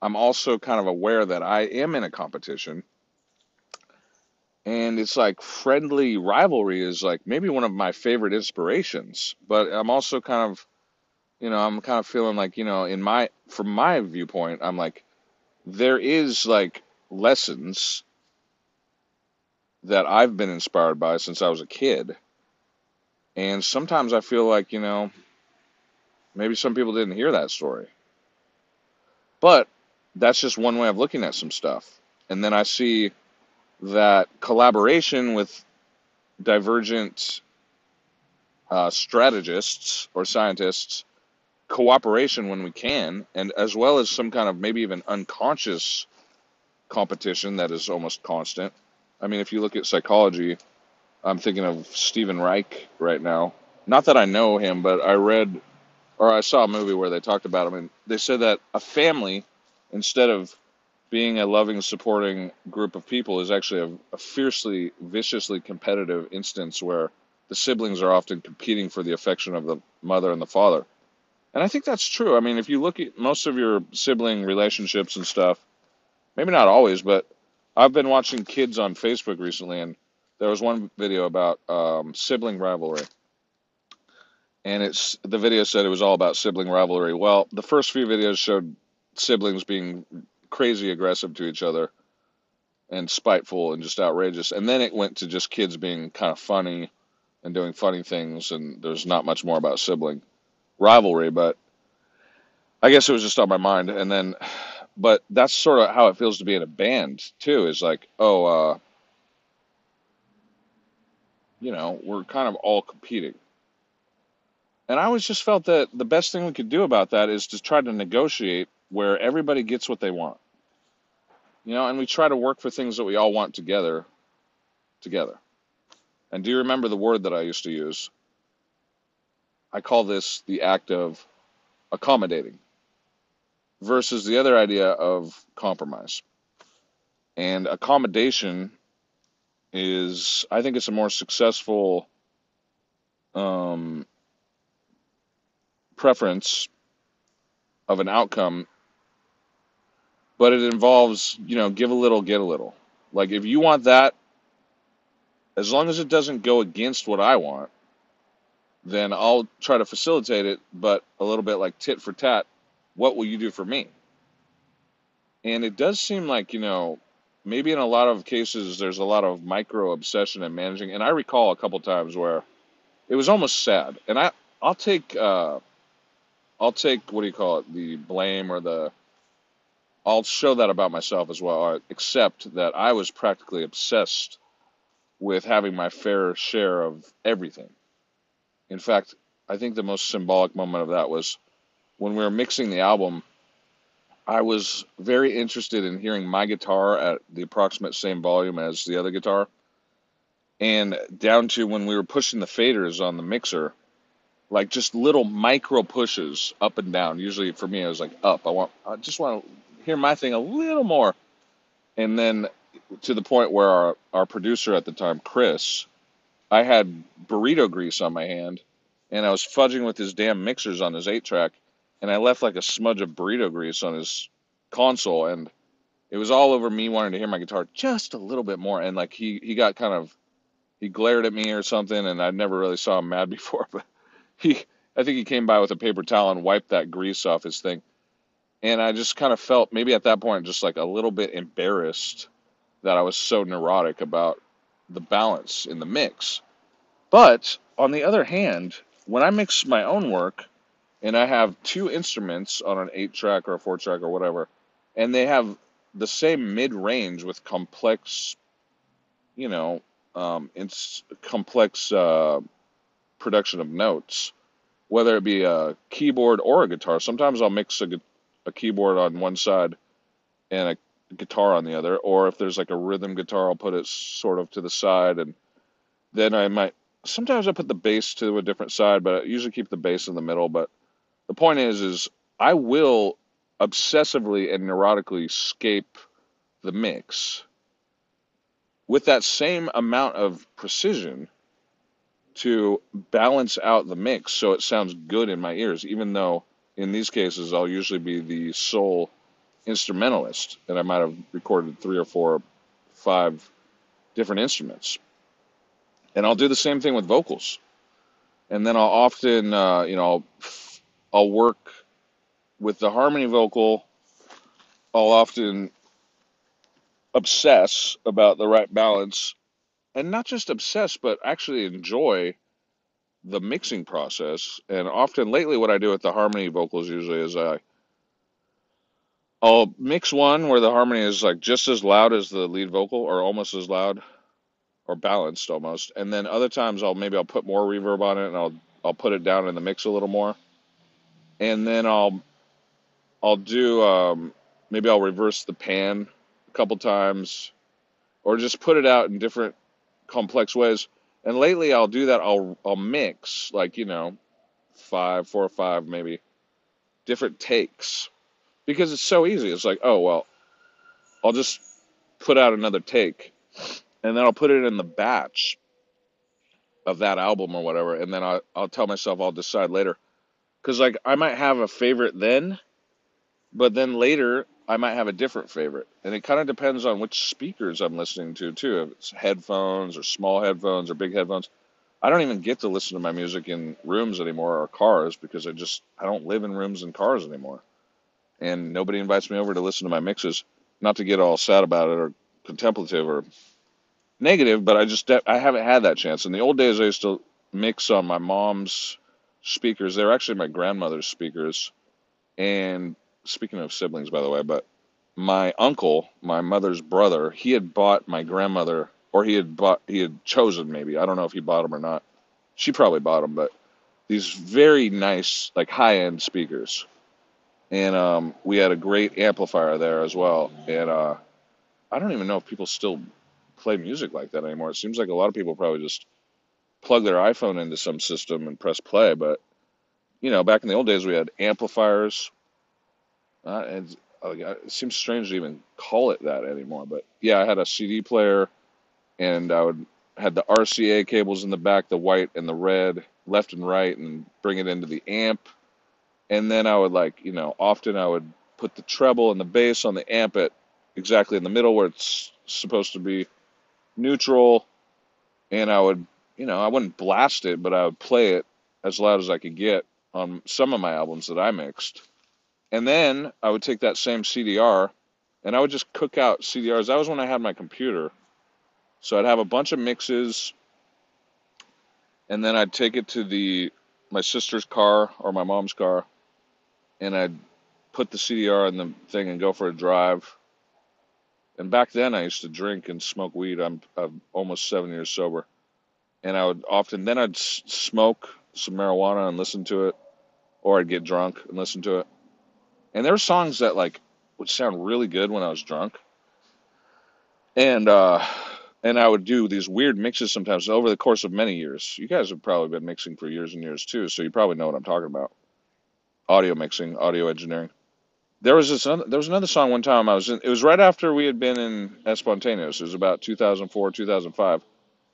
I'm also kind of aware that I am in a competition. And it's like friendly rivalry is like maybe one of my favorite inspirations, but I'm also kind of, you know, I'm kind of feeling like, you know, in my, from my viewpoint, I'm like, there is like lessons that I've been inspired by since I was a kid. And sometimes I feel like, you know, maybe some people didn't hear that story. But that's just one way of looking at some stuff. And then I see that collaboration with divergent uh, strategists or scientists, cooperation when we can, and as well as some kind of maybe even unconscious competition that is almost constant. I mean, if you look at psychology, I'm thinking of Stephen Reich right now. Not that I know him, but I read or I saw a movie where they talked about him, and they said that a family, instead of being a loving, supporting group of people, is actually a, a fiercely, viciously competitive instance where the siblings are often competing for the affection of the mother and the father. And I think that's true. I mean, if you look at most of your sibling relationships and stuff, maybe not always, but I've been watching kids on Facebook recently, and there was one video about um, sibling rivalry and it's the video said it was all about sibling rivalry. Well, the first few videos showed siblings being crazy aggressive to each other and spiteful and just outrageous. And then it went to just kids being kind of funny and doing funny things and there's not much more about sibling rivalry, but I guess it was just on my mind and then but that's sort of how it feels to be in a band too is like, oh uh you know, we're kind of all competing and I always just felt that the best thing we could do about that is to try to negotiate where everybody gets what they want. You know, and we try to work for things that we all want together together. And do you remember the word that I used to use? I call this the act of accommodating versus the other idea of compromise. And accommodation is, I think it's a more successful um, preference of an outcome, but it involves, you know, give a little, get a little. Like if you want that, as long as it doesn't go against what I want, then I'll try to facilitate it, but a little bit like tit for tat. What will you do for me? And it does seem like, you know, maybe in a lot of cases there's a lot of micro obsession and managing. And I recall a couple times where it was almost sad. And I, I'll take uh, I'll take what do you call it, the blame or the I'll show that about myself as well, uh, except that I was practically obsessed with having my fair share of everything. In fact, I think the most symbolic moment of that was when we were mixing the album. I was very interested in hearing my guitar at the approximate same volume as the other guitar, and down to when we were pushing the faders on the mixer, like just little micro pushes up and down. Usually for me, I was like up. I want, I just want to hear my thing a little more, and then to the point where our our producer at the time, Chris, I had burrito grease on my hand, and I was fudging with his damn mixers on his eight track, and I left like a smudge of burrito grease on his console, and it was all over me wanting to hear my guitar just a little bit more, and like he he got kind of he glared at me or something, and I never really saw him mad before, but he I think he came by with a paper towel and wiped that grease off his thing, and I just kind of felt maybe at that point just like a little bit embarrassed that I was so neurotic about the balance in the mix. But on the other hand, when I mix my own work and I have two instruments on an eight track or a four track or whatever, and they have the same mid range with complex, you know, um, it's complex uh, production of notes, whether it be a keyboard or a guitar. Sometimes I'll mix a, a keyboard on one side and a guitar on the other, or if there's like a rhythm guitar, I'll put it sort of to the side, and then I might. Sometimes I put the bass to a different side, but I usually keep the bass in the middle. But the point is, is I will obsessively and neurotically scape the mix with that same amount of precision to balance out the mix so it sounds good in my ears, even though in these cases I'll usually be the sole instrumentalist and I might have recorded three or four, five different instruments. And I'll do the same thing with vocals. And then I'll often, uh, you know, I'll work with the harmony vocal. I'll often obsess about the right balance and not just obsess, but actually enjoy the mixing process. And often lately, what I do with the harmony vocals usually is I I'll mix one where the harmony is like just as loud as the lead vocal, or almost as loud, or balanced almost. And then other times I'll maybe I'll put more reverb on it, and I'll I'll put it down in the mix a little more. And then I'll I'll do um, maybe I'll reverse the pan a couple times, or just put it out in different complex ways. And lately, I'll do that. I'll I'll mix like you know, five, four or five maybe different takes because it's so easy. It's like, oh well, I'll just put out another take, and then I'll put it in the batch of that album or whatever, and then I'll I'll tell myself I'll decide later, because like I might have a favorite then, but then later I might have a different favorite. And it kind of depends on which speakers I'm listening to, too. If it's headphones or small headphones or big headphones. I don't even get to listen to my music in rooms anymore or cars because I just I don't live in rooms and cars anymore. And nobody invites me over to listen to my mixes. Not to get all sad about it or contemplative or negative, but I just I haven't had that chance. In the old days I used to mix on my mom's speakers. They're actually my grandmother's speakers. And speaking of siblings, by the way, but my uncle, my mother's brother, he had bought my grandmother, or he had bought, he had chosen maybe. I don't know if he bought them or not. She probably bought them, but these very nice, like high end speakers. And um, we had a great amplifier there as well. And uh, I don't even know if people still play music like that anymore. It seems like a lot of people probably just plug their iPhone into some system and press play. But, you know, back in the old days, we had amplifiers uh, and uh, it seems strange to even call it that anymore. But yeah, I had a CD player, and I would had the RCA cables in the back, the white and the red, left and right, and bring it into the amp. And then I would like, you know, often I would put the treble and the bass on the amp at exactly in the middle where it's supposed to be neutral. And I would, you know, I wouldn't blast it, but I would play it as loud as I could get on some of my albums that I mixed. And then I would take that same CDR and I would just cook out CDRs. That was when I had my computer. So I'd have a bunch of mixes and then I'd take it to the my sister's car or my mom's car and I'd put the CDR in the thing and go for a drive. And back then I used to drink and smoke weed. I'm, I'm almost 7 years sober. And I would often then I'd smoke some marijuana and listen to it or I'd get drunk and listen to it. And there were songs that like would sound really good when I was drunk, and uh, and I would do these weird mixes sometimes over the course of many years. You guys have probably been mixing for years and years too, so you probably know what I'm talking about. Audio mixing, audio engineering. There was this other, there was another song one time I was in. It was right after we had been in Espontaneous. It was about 2004, 2005,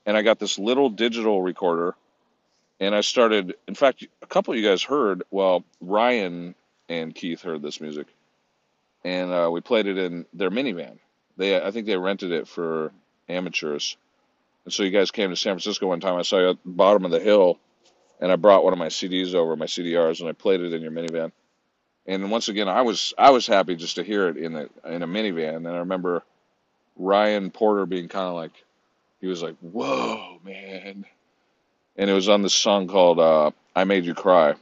and I got this little digital recorder, and I started. In fact, a couple of you guys heard. Well, Ryan and Keith heard this music, and uh, we played it in their minivan. They, I think they rented it for amateurs, and so you guys came to San Francisco one time. I saw you at the bottom of the hill, and I brought one of my CDs over, my CDRs, and I played it in your minivan and once again, I was I was happy just to hear it in a in a minivan. And I remember Ryan Porter being kind of like, he was like, "Whoa, man!" And it was on this song called uh, "I Made You Cry."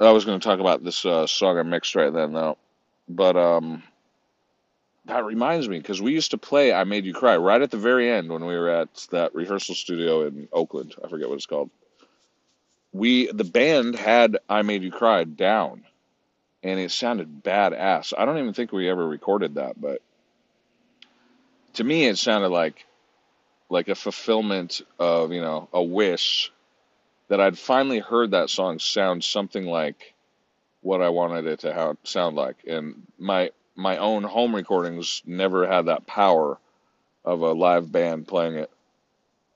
I was going to talk about this uh, song I mixed right then, though. But um, that reminds me because we used to play "I Made You Cry" right at the very end when we were at that rehearsal studio in Oakland. I forget what it's called. We the band had "I Made You Cry" down and it sounded badass. I don't even think we ever recorded that, but to me it sounded like like a fulfillment of, you know, a wish that I'd finally heard that song sound something like what I wanted it to sound like. And my my own home recordings never had that power of a live band playing it.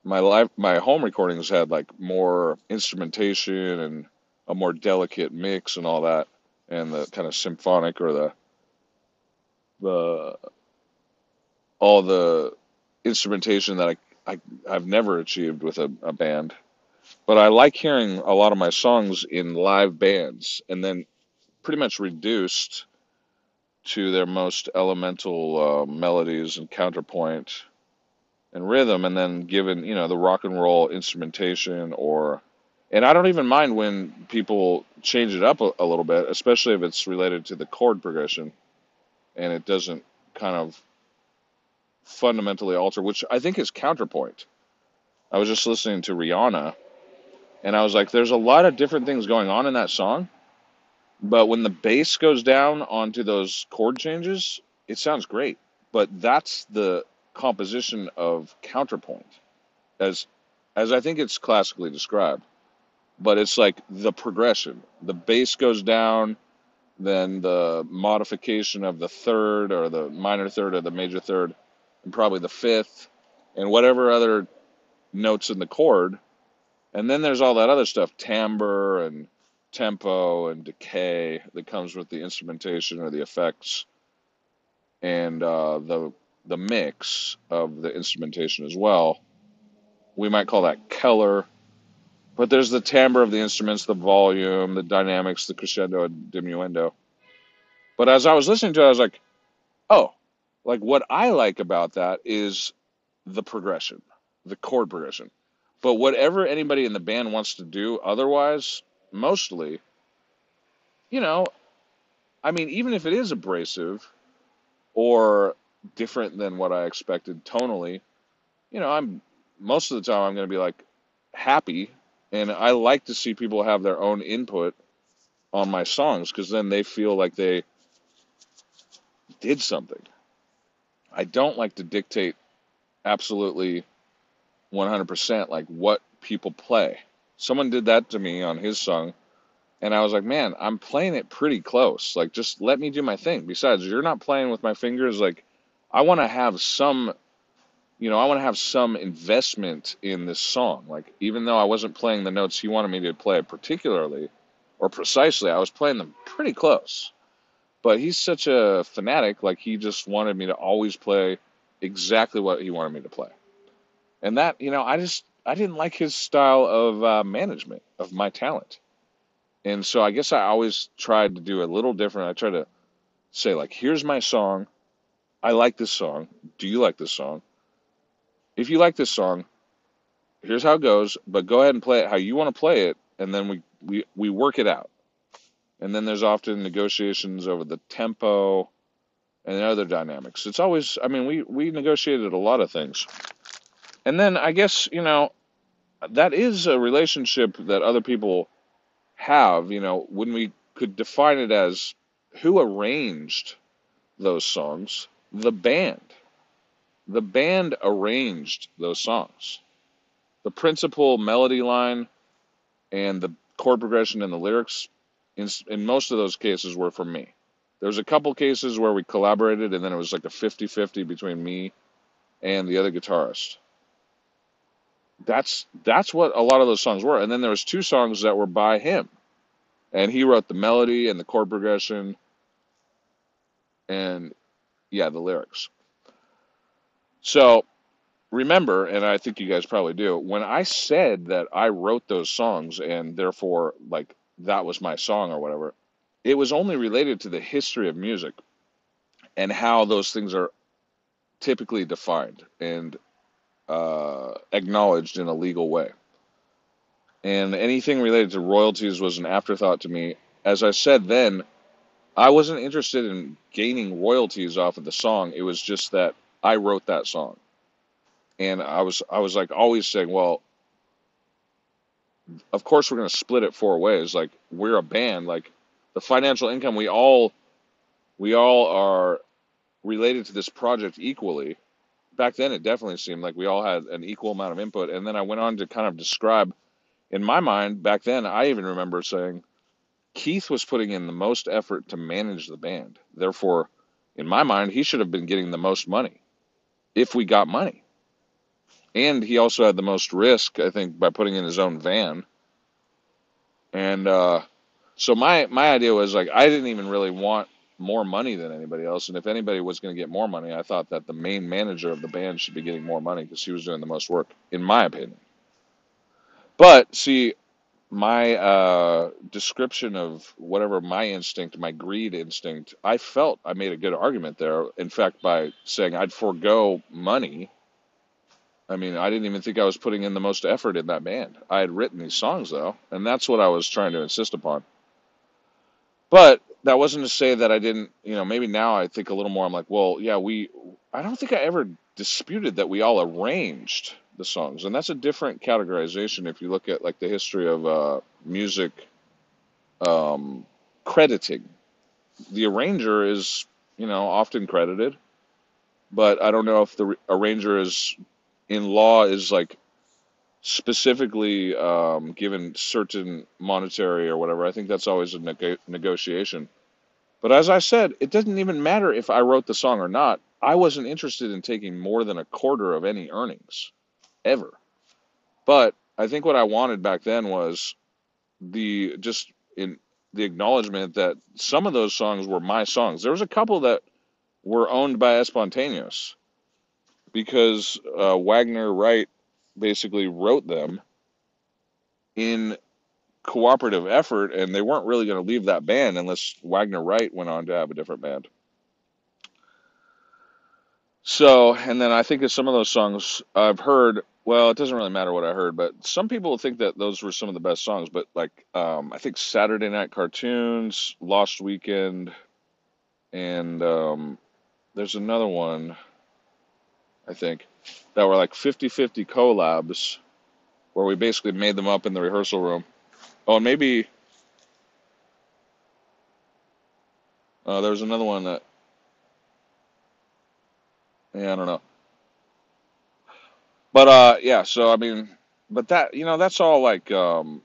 My live my home recordings had like more instrumentation and a more delicate mix and all that and the kind of symphonic or the the all the instrumentation that I, I I've never achieved with a, a band. But I like hearing a lot of my songs in live bands and then pretty much reduced to their most elemental uh, melodies and counterpoint and rhythm and then given, you know, the rock and roll instrumentation or and I don't even mind when people change it up a, a little bit, especially if it's related to the chord progression and it doesn't kind of fundamentally alter, which I think is counterpoint. I was just listening to Rihanna and I was like, there's a lot of different things going on in that song, but when the bass goes down onto those chord changes, it sounds great. But that's the composition of counterpoint, as as I think it's classically described. But it's like the progression. The bass goes down, then the modification of the third or the minor third or the major third, and probably the fifth, and whatever other notes in the chord. And then there's all that other stuff, timbre and tempo and decay that comes with the instrumentation or the effects and uh, the the mix of the instrumentation as well. We might call that color, but there's the timbre of the instruments, the volume, the dynamics, the crescendo and diminuendo. But as I was listening to it, I was like, oh, like what I like about that is the progression, the chord progression. But whatever anybody in the band wants to do otherwise, mostly, you know, I mean, even if it is abrasive or different than what I expected tonally, you know, I'm most of the time I'm going to be like happy and I like to see people have their own input on my songs because then they feel like they did something. I don't like to dictate absolutely 100% like what people play. Someone did that to me on his song, and I was like, man, I'm playing it pretty close. Like, just let me do my thing. Besides, you're not playing with my fingers. Like, I want to have some, you know, I want to have some investment in this song. Like, even though I wasn't playing the notes he wanted me to play particularly or precisely, I was playing them pretty close. But he's such a fanatic, like, he just wanted me to always play exactly what he wanted me to play. And that, you know, I just I didn't like his style of uh, management of my talent. And so I guess I always tried to do a little different. I tried to say like, here's my song. I like this song. Do you like this song? If you like this song, here's how it goes, but go ahead and play it how you want to play it and then we we we work it out. And then there's often negotiations over the tempo and other dynamics. It's always I mean, we we negotiated a lot of things. And then I guess, you know, that is a relationship that other people have, you know, when we could define it as who arranged those songs? The band. The band arranged those songs. The principal melody line and the chord progression and the lyrics, in, in most of those cases, were from me. There was a couple cases where we collaborated, and then it was like a 50 50 between me and the other guitarist. That's that's what a lot of those songs were. And then there was two songs that were by him. And he wrote the melody and the chord progression and yeah, the lyrics. So remember, and I think you guys probably do, when I said that I wrote those songs and therefore like that was my song or whatever, it was only related to the history of music and how those things are typically defined and uh, acknowledged in a legal way. And anything related to royalties was an afterthought to me. As I said then, I wasn't interested in gaining royalties off of the song. It was just that I wrote that song. And I was I was like always saying, well, of course we're going to split it four ways. Like we're a band, like the financial income we all we all are related to this project equally. Back then it definitely seemed like we all had an equal amount of input and then I went on to kind of describe in my mind back then I even remember saying Keith was putting in the most effort to manage the band. Therefore, in my mind, he should have been getting the most money if we got money. And he also had the most risk, I think, by putting in his own van. And uh, so my my idea was like I didn't even really want more money than anybody else. And if anybody was going to get more money, I thought that the main manager of the band should be getting more money because he was doing the most work, in my opinion. But see, my uh, description of whatever my instinct, my greed instinct, I felt I made a good argument there. In fact, by saying I'd forego money. I mean, I didn't even think I was putting in the most effort in that band. I had written these songs though, and that's what I was trying to insist upon. But that wasn't to say that I didn't, you know, maybe now I think a little more. I'm like, well, yeah, we, I don't think I ever disputed that we all arranged the songs, and that's a different categorization if you look at like the history of uh, music um, crediting. The arranger is, you know, often credited, but I don't know if the arranger is in law is like specifically um, given certain monetary or whatever. I think that's always a neg- negotiation. But as I said, it doesn't even matter if I wrote the song or not. I wasn't interested in taking more than a quarter of any earnings ever. But I think what I wanted back then was the just in the acknowledgement that some of those songs were my songs. There was a couple that were owned by Espontaneous because uh, Wagner Wright basically wrote them in cooperative effort, and they weren't really going to leave that band unless Wagner Wright went on to have a different band. So, and then I think of some of those songs I've heard. Well, it doesn't really matter what I heard, but some people think that those were some of the best songs. But like, um, I think Saturday Night Cartoons, Lost Weekend, and um, there's another one, I think, that were like 50 50 collabs where we basically made them up in the rehearsal room. Oh, and maybe uh, there was another one that, yeah, I don't know. But uh, yeah, so I mean, but that, you know, that's all like, um,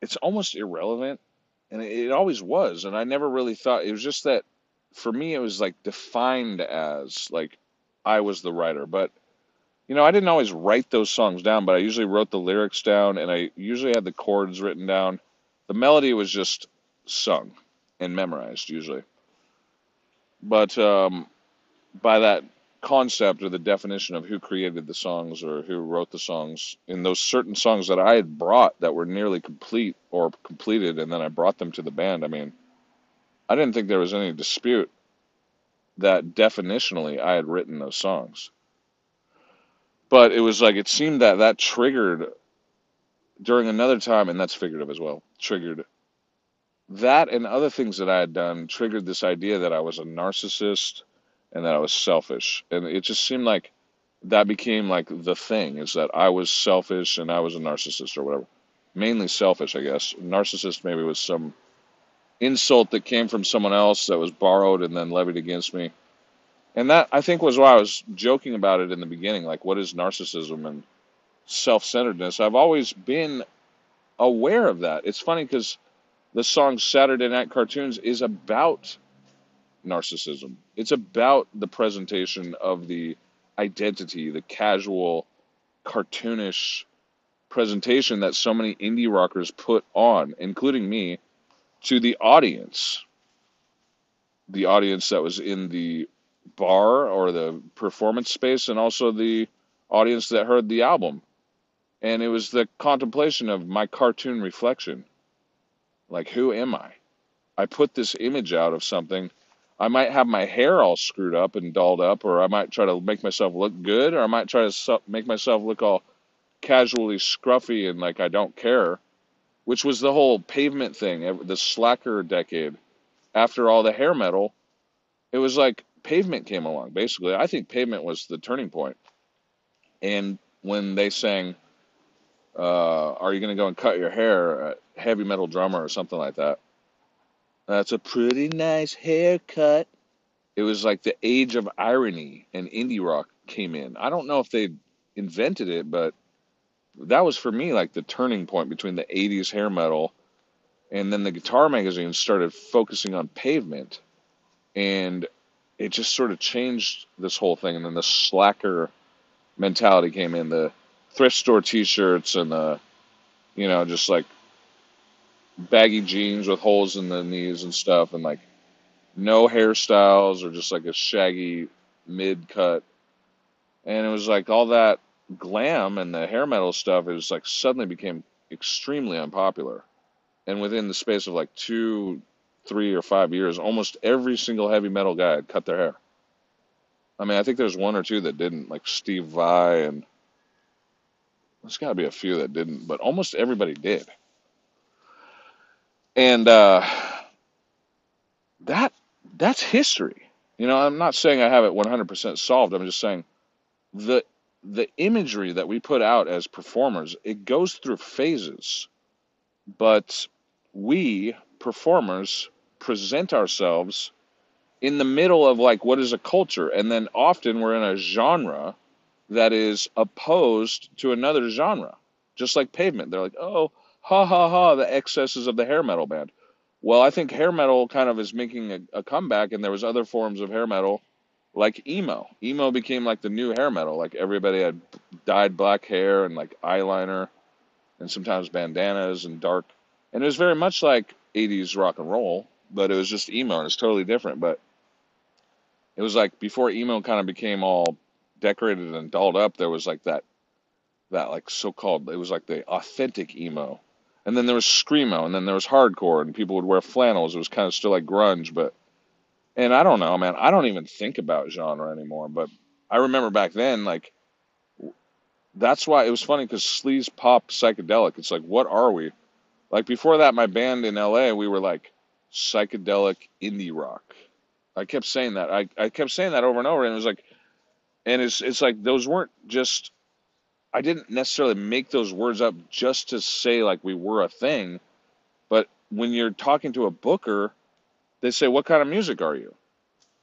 it's almost irrelevant. And it, it always was. And I never really thought, it was just that for me, it was like defined as like I was the writer. But you know, I didn't always write those songs down, but I usually wrote the lyrics down and I usually had the chords written down. The melody was just sung and memorized usually. But um, by that concept or the definition of who created the songs or who wrote the songs, in those certain songs that I had brought that were nearly complete or completed, and then I brought them to the band, I mean, I didn't think there was any dispute that definitionally I had written those songs but it was like it seemed that that triggered during another time, and that's figurative as well. Triggered that and other things that I had done triggered this idea that I was a narcissist and that I was selfish, and it just seemed like that became like the thing is that I was selfish and I was a narcissist or whatever. mainly selfish, I guess. Narcissist maybe was some insult that came from someone else that was borrowed and then levied against me. And that I think was why I was joking about it in the beginning, like what is narcissism and self-centeredness. I've always been aware of that. It's funny because the song Saturday Night Cartoons is about narcissism. It's about the presentation of the identity, the casual, cartoonish presentation that so many indie rockers put on, including me, to the audience. The audience that was in the bar or the performance space, and also the audience that heard the album. And it was the contemplation of my cartoon reflection. Like, who am I? I put this image out of something. I might have my hair all screwed up and dolled up, or I might try to make myself look good, or I might try to make myself look all casually scruffy and like I don't care, which was the whole pavement thing, the slacker decade. After all the hair metal, it was like pavement came along. Basically, I think pavement was the turning point. And when they sang, uh, "Are you to go and cut your hair?" heavy metal drummer or something like that. That's a pretty nice haircut. It was like the age of irony and indie rock came in. I don't know if they invented it, but that was for me like the turning point between the 80s hair metal and then the guitar magazine started focusing on pavement. And it just sort of changed this whole thing. And then the slacker mentality came in the thrift store t-shirts and the you know just like baggy jeans with holes in the knees and stuff. And like no hairstyles or just like a shaggy mid cut and it was like all that glam and the hair metal stuff is like suddenly became extremely unpopular. And within the space of like two, three, or five years, almost every single heavy metal guy had cut their hair. I mean, I think there's one or two that didn't, like Steve Vai, and there's got to be a few that didn't, but almost everybody did. And uh, that that's history. You know, I'm not saying I have it 100% solved. I'm just saying the the imagery that we put out as performers, it goes through phases. But we performers present ourselves in the middle of like what is a culture and then often we're in a genre that is opposed to another genre just like pavement they're like oh ha ha ha the excesses of the hair metal band well i think hair metal kind of is making a, a comeback and there was other forms of hair metal like emo. Emo became like the new hair metal. Like everybody had dyed black hair and like eyeliner and sometimes bandanas and dark. And it was very much like 80s rock and roll, but it was just emo and it's totally different. But it was like before emo kind of became all decorated and dolled up, there was like that, that like so called, it was like the authentic emo. And then there was screamo and then there was hardcore and people would wear flannels. It was kind of still like grunge, but and I don't know, man. I don't even think about genre anymore. But I remember back then, like, that's why it was funny because sleaze pop psychedelic. It's like, what are we? Like before that, my band in LA, we were like psychedelic indie rock. I kept saying that. I, I kept saying that over and over, and it was like, and it's it's like those weren't just. I didn't necessarily make those words up just to say like we were a thing, but when you're talking to a booker they say, What kind of music are you?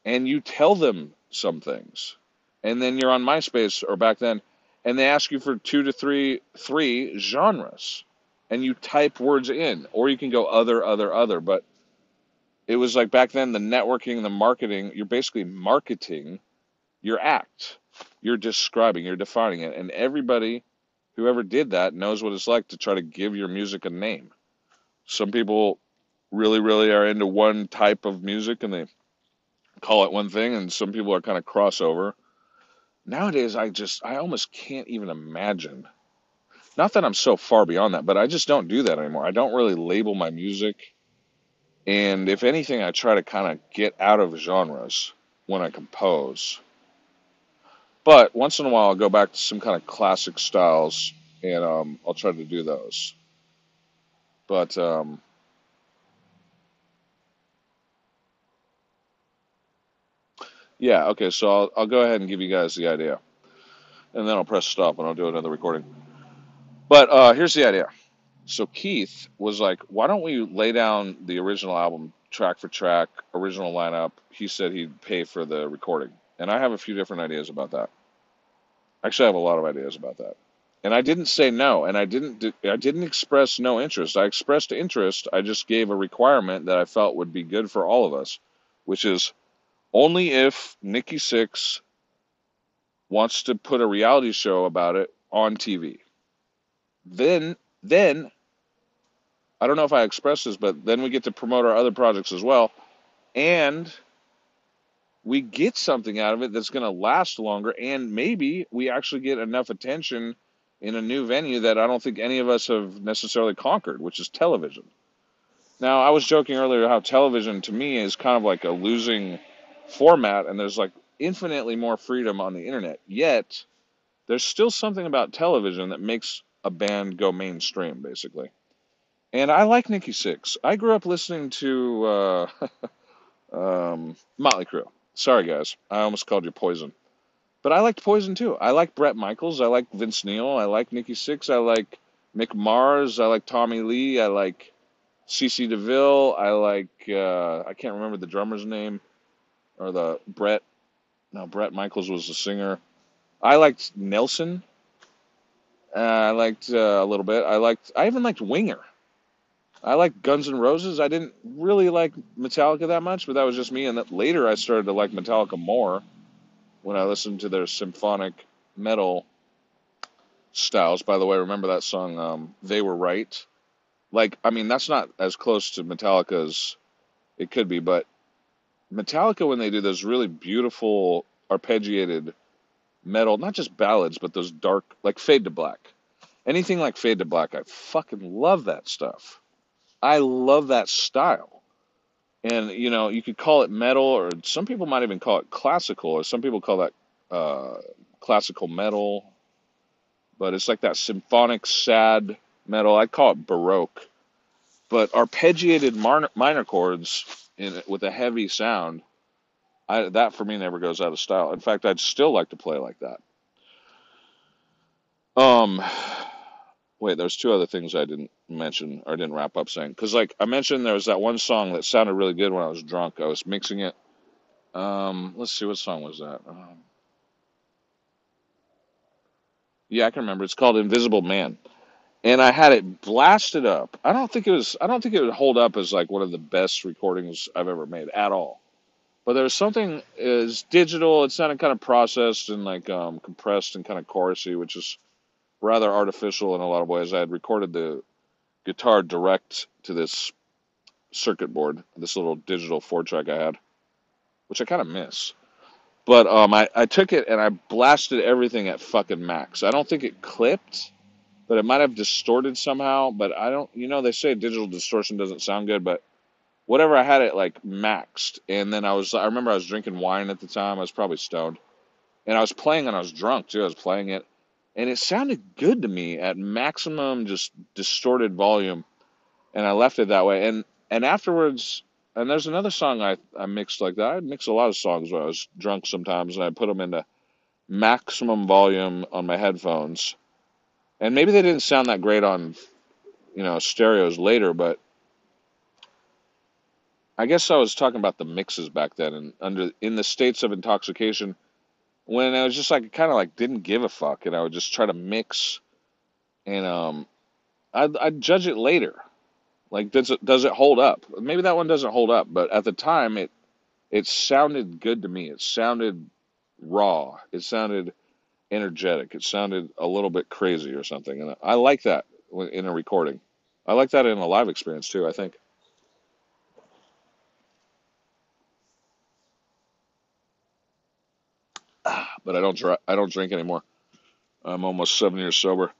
And you tell them some things. And then you're on MySpace or back then, and they ask you for two to three three genres. And you type words in, or you can go other, other, other. But it was like back then the networking, the marketing, you're basically marketing your act. You're describing, you're defining it. And everybody whoever did that knows what it's like to try to give your music a name. Some people really, really are into one type of music and they call it one thing, and some people are kind of crossover. Nowadays, I just, I almost can't even imagine. Not that I'm so far beyond that, but I just don't do that anymore. I don't really label my music. And if anything, I try to kind of get out of genres when I compose. But once in a while, I'll go back to some kind of classic styles and um, I'll try to do those. But um, Yeah, okay, so I'll, I'll go ahead and give you guys the idea. And then I'll press stop and I'll do another recording. But uh, here's the idea So Keith was like, "Why don't we lay down the original album track for track, original lineup?" He said he'd pay for the recording, and I have a few different ideas about that. Actually, I have a lot of ideas about that. And I didn't say no, and I didn't I didn't express no interest. I expressed interest. I just gave a requirement that I felt would be good for all of us, which is only if Nikki Sixx wants to put a reality show about it on TV. Then then I don't know if I expressed this, but then we get to promote our other projects as well, and we get something out of it that's going to last longer, and maybe we actually get enough attention in a new venue that I don't think any of us have necessarily conquered, which is television. Now, I was joking earlier how television to me is kind of like a losing format, and there's like infinitely more freedom on the internet. Yet, there's still something about television that makes a band go mainstream, basically. And I like Nikki Sixx. I grew up listening to uh, um, Motley Crue. Sorry, guys. I almost called you Poison. But I liked Poison too. I like Bret Michaels. I like Vince Neil. I like Nikki Sixx. I like Mick Mars. I like Tommy Lee. I like CC DeVille. I like uh, I can't remember the drummer's name or the Brett. No, Bret Michaels was the singer. I liked Nelson. Uh, I liked uh, a little bit. I liked. I even liked Winger. I liked Guns N' Roses. I didn't really like Metallica that much, but that was just me. And later I started to like Metallica more when I listened to their symphonic metal styles. By the way, remember that song, um, They Were Right? Like, I mean, that's not as close to Metallica as it could be, but Metallica, when they do those really beautiful arpeggiated metal, not just ballads, but those dark, like Fade to Black. Anything like Fade to Black, I fucking love that stuff. I love that style. And, you know, you could call it metal, or some people might even call it classical, or some people call that uh, classical metal, but it's like that symphonic, sad metal. I call it Baroque. But arpeggiated minor, minor chords in with a heavy sound, I, that for me never goes out of style. In fact, I'd still like to play like that. Um, wait, there's two other things I didn't mention or didn't wrap up saying because, like I mentioned, there was that one song that sounded really good when I was drunk. I was mixing it. Um, let's see, what song was that? Um, yeah, I can remember. It's called "Invisible Man." And I had it blasted up. I don't think it was. I don't think it would hold up as like one of the best recordings I've ever made at all. But there was something is digital. It sounded kind of processed and like um, compressed and kind of chorusy, which is rather artificial in a lot of ways. I had recorded the guitar direct to this circuit board, this little digital four track I had, which I kind of miss. But um, I, I took it and I blasted everything at fucking max. I don't think it clipped but it might have distorted somehow. But I don't, you know, they say digital distortion doesn't sound good, but whatever, I had it like maxed. And then I was, I remember I was drinking wine at the time. I was probably stoned. And I was playing and I was drunk too. I was playing it. And it sounded good to me at maximum, just distorted volume. And I left it that way. And, and afterwards, and there's another song I, I mixed like that. I mix a lot of songs when I was drunk sometimes, and I put them into maximum volume on my headphones and maybe they didn't sound that great on you know stereos later but i guess i was talking about the mixes back then and under in the states of intoxication when i was just like kind of like didn't give a fuck and i would just try to mix and um i'd, I'd judge it later. Like does it does it hold up? Maybe that one doesn't hold up but at the time it it sounded good to me. It sounded raw. It sounded energetic. It sounded a little bit crazy or something, and I like that in a recording. I like that in a live experience too. I think. But I don't I don't drink anymore. I'm almost seven years sober.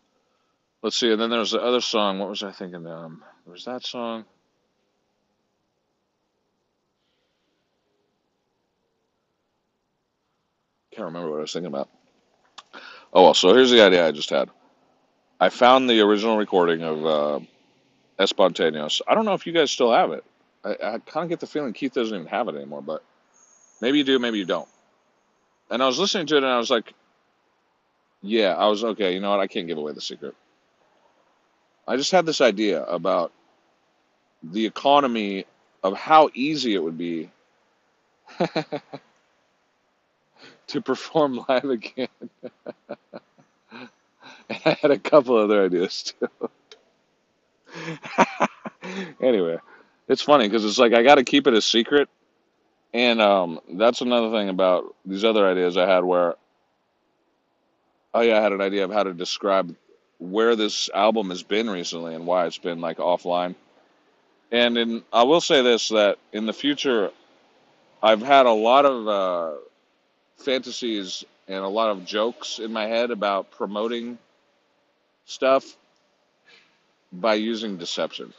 Let's see, and then there's the other song. What was I thinking? Um, there was that song. Can't remember what I was thinking about. Oh well, so here's the idea I just had. I found the original recording of uh, Espontaneous. I don't know if you guys still have it. I, I kind of get the feeling Keith doesn't even have it anymore, but maybe you do, maybe you don't. And I was listening to it and I was like, yeah, I was okay. You know what? I can't give away the secret. I just had this idea about the economy of how easy it would be to perform live again. And I had a couple other ideas too. anyway, it's funny because it's like I got to keep it a secret, and um, that's another thing about these other ideas I had where oh yeah, I had an idea of how to describe where this album has been recently and why it's been like offline. And in I will say this that in the future I've had a lot of uh, fantasies and a lot of jokes in my head about promoting stuff by using deception.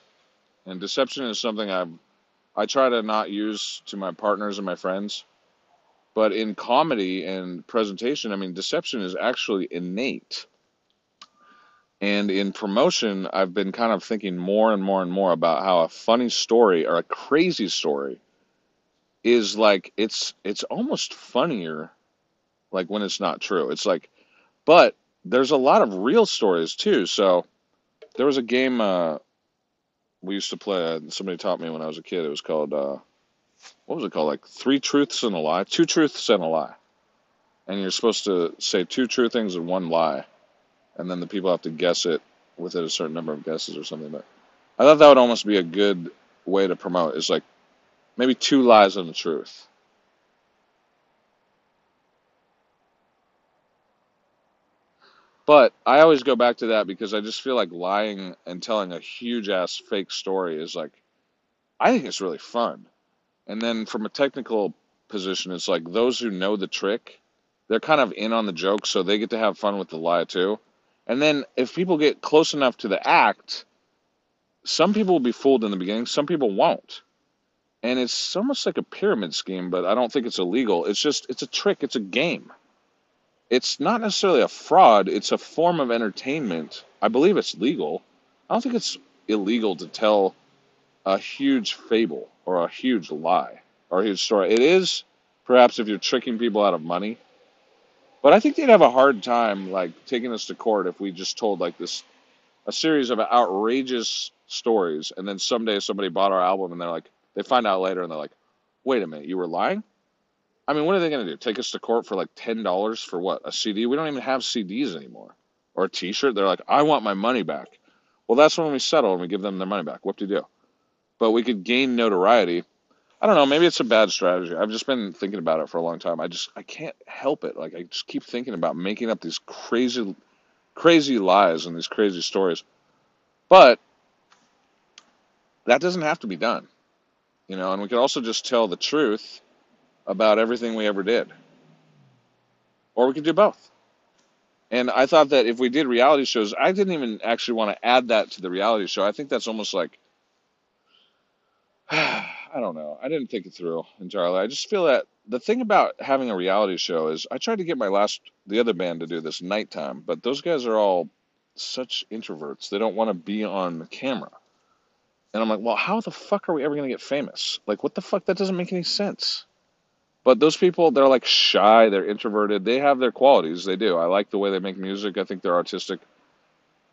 And deception is something I I try to not use to my partners and my friends. But in comedy and presentation, I mean, deception is actually innate. And in promotion, I've been kind of thinking more and more and more about how a funny story or a crazy story is like it's it's almost funnier like when it's not true. It's like but there's a lot of real stories too. So there was a game uh we used to play. Somebody taught me when I was a kid. It was called uh, what was it called? Like three truths and a lie, two truths and a lie. And you're supposed to say two true things and one lie, and then the people have to guess it within a certain number of guesses or something. But I thought that would almost be a good way to promote. Is like maybe two lies and the truth. But I always go back to that because I just feel like lying and telling a huge ass fake story is like I think it's really fun. And then from a technical position, it's like those who know the trick, they're kind of in on the joke, so they get to have fun with the lie too. And then if people get close enough to the act, some people will be fooled in the beginning, some people won't. And it's almost like a pyramid scheme, but I don't think it's illegal. It's just it's a trick, it's a game. It's not necessarily a fraud, it's a form of entertainment. I believe it's legal. I don't think it's illegal to tell a huge fable or a huge lie or a huge story. It is perhaps if you're tricking people out of money, but I think they'd have a hard time like taking us to court if we just told like this a series of outrageous stories and then someday somebody bought our album and they're like they find out later and they're like, "Wait a minute, you were lying?" I mean, what are they going to do? Take us to court for like $10 for what? A CD? We don't even have CDs anymore. Or a t-shirt? They're like, "I want my money back." Well, that's when we settle and we give them their money back. What do you do? but we could gain notoriety. I don't know, maybe it's a bad strategy. I've just been thinking about it for a long time. I just I can't help it. Like I just keep thinking about making up these crazy crazy lies and these crazy stories. But that doesn't have to be done. You know, and we could also just tell the truth about everything we ever did. Or we could do both. And I thought that if we did reality shows, I didn't even actually want to add that to the reality show. I think that's almost like I don't know. I didn't think it through entirely. I just feel that the thing about having a reality show is I tried to get my last the other band to do this nighttime, but those guys are all such introverts. They don't want to be on camera. And I'm like, well, how the fuck are we ever gonna get famous? Like, what the fuck? That doesn't make any sense. But those people, they're like shy, they're introverted. They have their qualities. They do. I like the way they make music. I think they're artistic,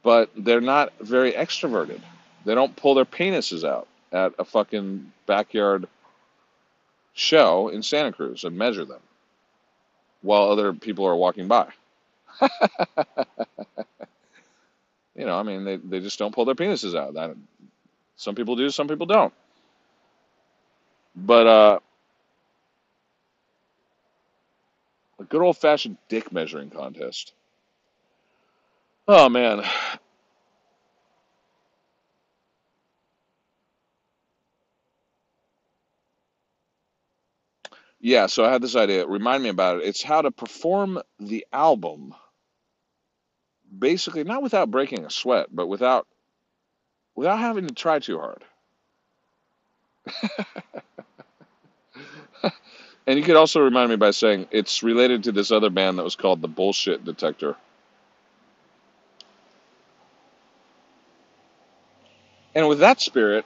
but they're not very extroverted. They don't pull their penises out at a fucking backyard show in Santa Cruz and measure them while other people are walking by. you know, I mean, they, they just don't pull their penises out. Some people do, some people don't. But uh, a good old fashioned dick measuring contest. Oh man, Yeah, so I had this idea. Remind me about it. It's how to perform the album basically not without breaking a sweat, but without without having to try too hard. and you could also remind me by saying it's related to this other band that was called the Bullshit Detector. And with that spirit,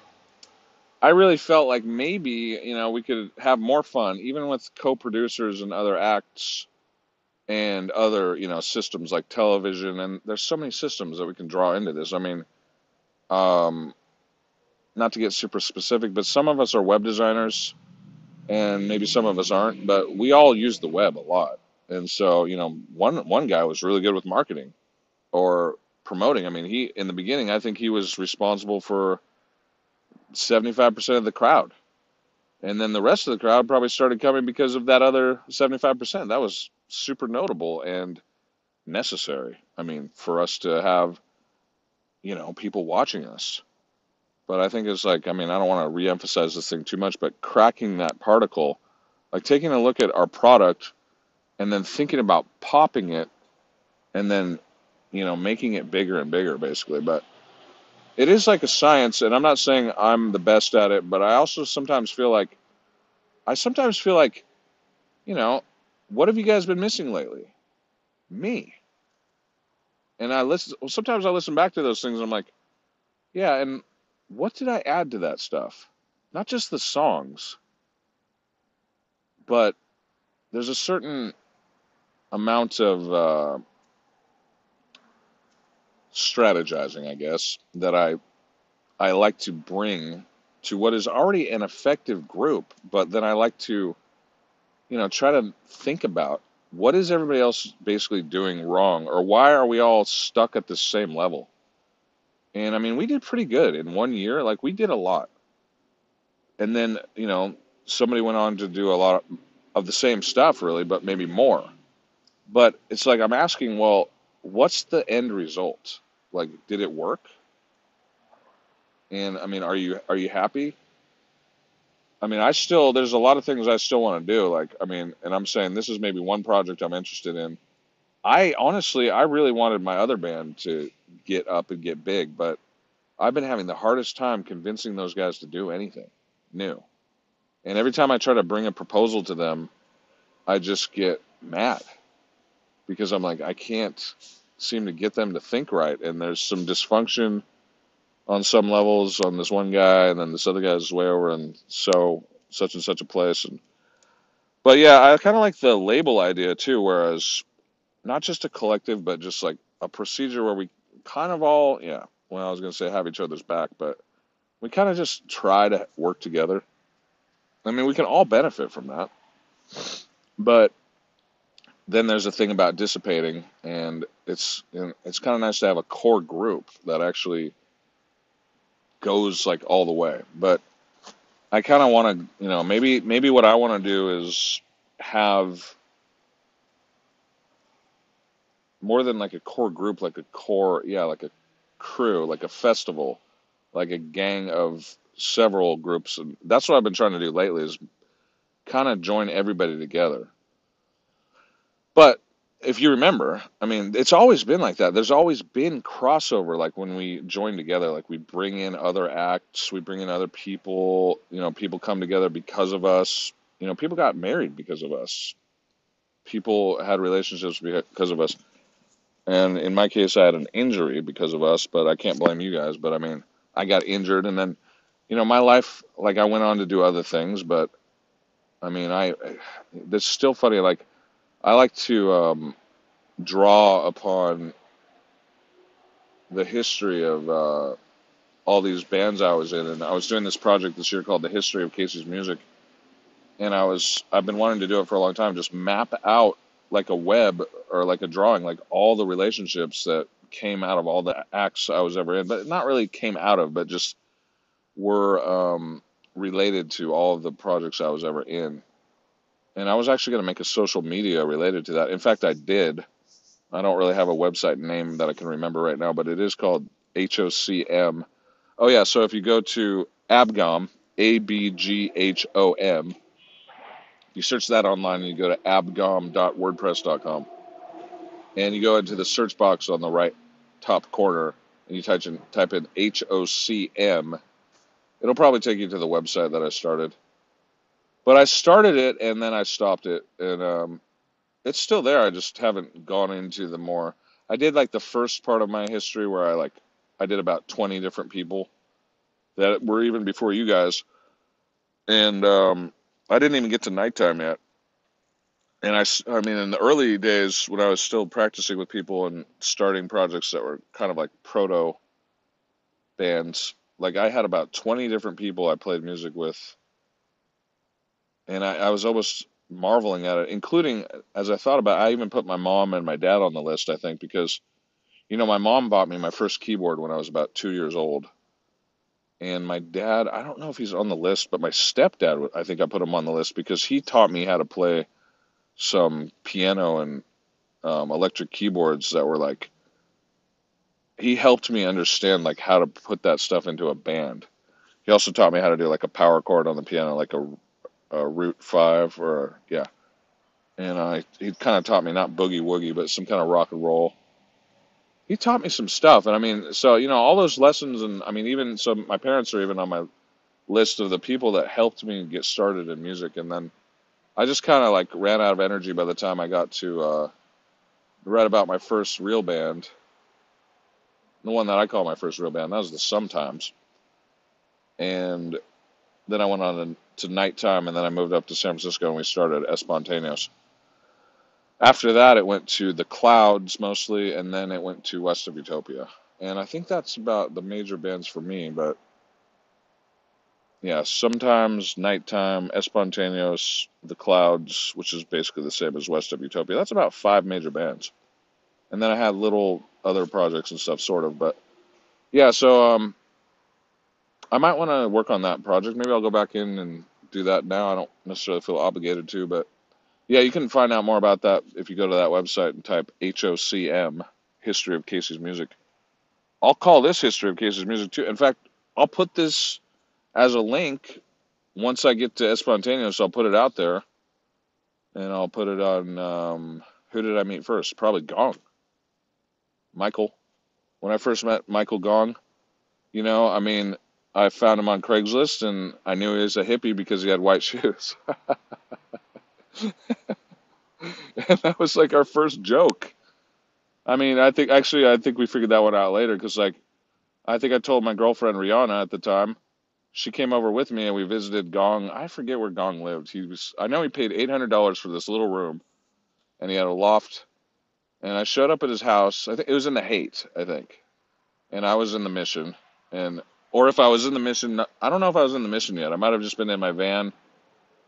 I really felt like maybe, you know, we could have more fun even with co-producers and other acts and other, you know, systems like television and there's so many systems that we can draw into this. I mean, Um, not to get super specific, but some of us are web designers and maybe some of us aren't, but we all use the web a lot. And so, you know, one one guy was really good with marketing or promoting. I mean, he in the beginning, I think he was responsible for 75% of the crowd. And then the rest of the crowd probably started coming because of that other 75%. That was super notable and necessary. I mean, for us to have, you know, people watching us. But I think it's like, I mean, I don't want to reemphasize this thing too much, but cracking that particle, like taking a look at our product and then thinking about popping it and then, you know, making it bigger and bigger, basically. But it is like a science, and I'm not saying I'm the best at it, but I also sometimes feel like, I sometimes feel like, you know, what have you guys been missing lately? Me. And I listen, sometimes I listen back to those things and I'm like, yeah, and what did I add to that stuff? Not just the songs, but there's a certain amount of uh, strategizing, I guess, that I I like to bring to what is already an effective group, but then I like to, you know, try to think about what is everybody else basically doing wrong, or why are we all stuck at the same level? And I mean, we did pretty good in one year. Like we did a lot, and then you know somebody went on to do a lot of the same stuff, really, but maybe more. But it's like I'm asking, well, what's the end result? Like, did it work? And I mean, are you are you happy? I mean, I still there's a lot of things I still want to do. Like, I mean, and I'm saying this is maybe one project I'm interested in. I honestly, I really wanted my other band to get up and get big, but I've been having the hardest time convincing those guys to do anything new. And every time I try to bring a proposal to them, I just get mad because I'm like, I can't seem to get them to think right. And there's some dysfunction on some levels on this one guy, and then this other guy's way over in so such and such a place. And but yeah, I kind of like the label idea too, whereas not just a collective, but just like a procedure where we kind of all, yeah. Well, I was gonna say have each other's back, but we kind of just try to work together. I mean, we can all benefit from that, but then there's a thing about dissipating, and it's it's kind of nice to have a core group that actually goes like all the way. But I kind of want to, you know, maybe maybe what I want to do is have more than like a core group, like a core, yeah, like a crew, like a festival, like a gang of several groups. And that's what I've been trying to do lately is kind of join everybody together. But if you remember, I mean, it's always been like that. There's always been crossover, like when we join together, like we bring in other acts, we bring in other people, you know, people come together because of us. You know, people got married because of us. People had relationships because of us. And in my case, I had an injury because of us, but I can't blame you guys. But I mean, I got injured, and then, you know, my life, like I went on to do other things, but I mean, I, it's still funny. Like, I like to um, draw upon the history of uh, all these bands I was in, and I was doing this project this year called "The History of Casey's Music," and I was I've been wanting to do it for a long time. Just map out like a web or like a drawing, like all the relationships that came out of all the acts I was ever in, but not really came out of, but just were um, related to all of the projects I was ever in. And I was actually going to make a social media related to that. In fact, I did. I don't really have a website name that I can remember right now, but it is called HOCM. Oh, yeah. So if you go to Abgom, A B G H O M, you search that online and you go to abgom.wordpress.com. And you go into the search box on the right top corner and you type in, type in HOCM. It'll probably take you to the website that I started. But I started it and then I stopped it, and um, it's still there. I just haven't gone into the more. I did like the first part of my history where I like I did about twenty different people that were even before you guys, and um, I didn't even get to nighttime yet. And I, I mean, in the early days when I was still practicing with people and starting projects that were kind of like proto bands. Like I had about 20 different people I played music with, and I, I was almost marveling at it, including as I thought about it, I even put my mom and my dad on the list, I think, because you know, my mom bought me my first keyboard when I was about two years old. And my dad, I don't know if he's on the list, but my stepdad, I think I put him on the list because he taught me how to play some piano and um, electric keyboards that were like, he helped me understand like how to put that stuff into a band. He also taught me how to do like a power chord on the piano, like a, a root five or yeah. And I, he kind of taught me not boogie woogie, but some kind of rock and roll. He taught me some stuff and i mean so you know all those lessons and i mean even so my parents are even on my list of the people that helped me get started in music and then i just kind of like ran out of energy by the time i got to uh about my first real band. The one that i call my first real band that was the sometimes. And then i went on to nighttime and then i moved up to san francisco and we started espontaneous after that, it went to the clouds mostly, and then it went to West of Utopia. And I think that's about the major bands for me. But yeah, sometimes nighttime, Espontaneous, the clouds, which is basically the same as West of Utopia. That's about five major bands. And then I had little other projects and stuff, sort of. But yeah, so um, I might want to work on that project. Maybe I'll go back in and do that now. I don't necessarily feel obligated to, but yeah, you can find out more about that if you go to that website and type HOCM, History of Casey's Music. I'll call this History of Casey's Music too. In fact, I'll put this as a link once I get to Espontaneous. I'll put it out there, and I'll put it on. Um, who did I meet first? Probably Gong. Michael. When I first met Michael Gong, you know, I mean, I found him on Craigslist, and I knew he was a hippie because he had white shoes. and that was like our first joke. I mean, I think actually, I think we figured that one out later because, like, I think I told my girlfriend Rihanna at the time. She came over with me and we visited Gong. I forget where Gong lived. He was, I know he paid eight hundred dollars for this little room, and he had a loft. And I showed up at his house. I think it was in the Haight, I think, and I was in the Mission, and or if I was in the Mission, I don't know if I was in the Mission yet. I might have just been in my van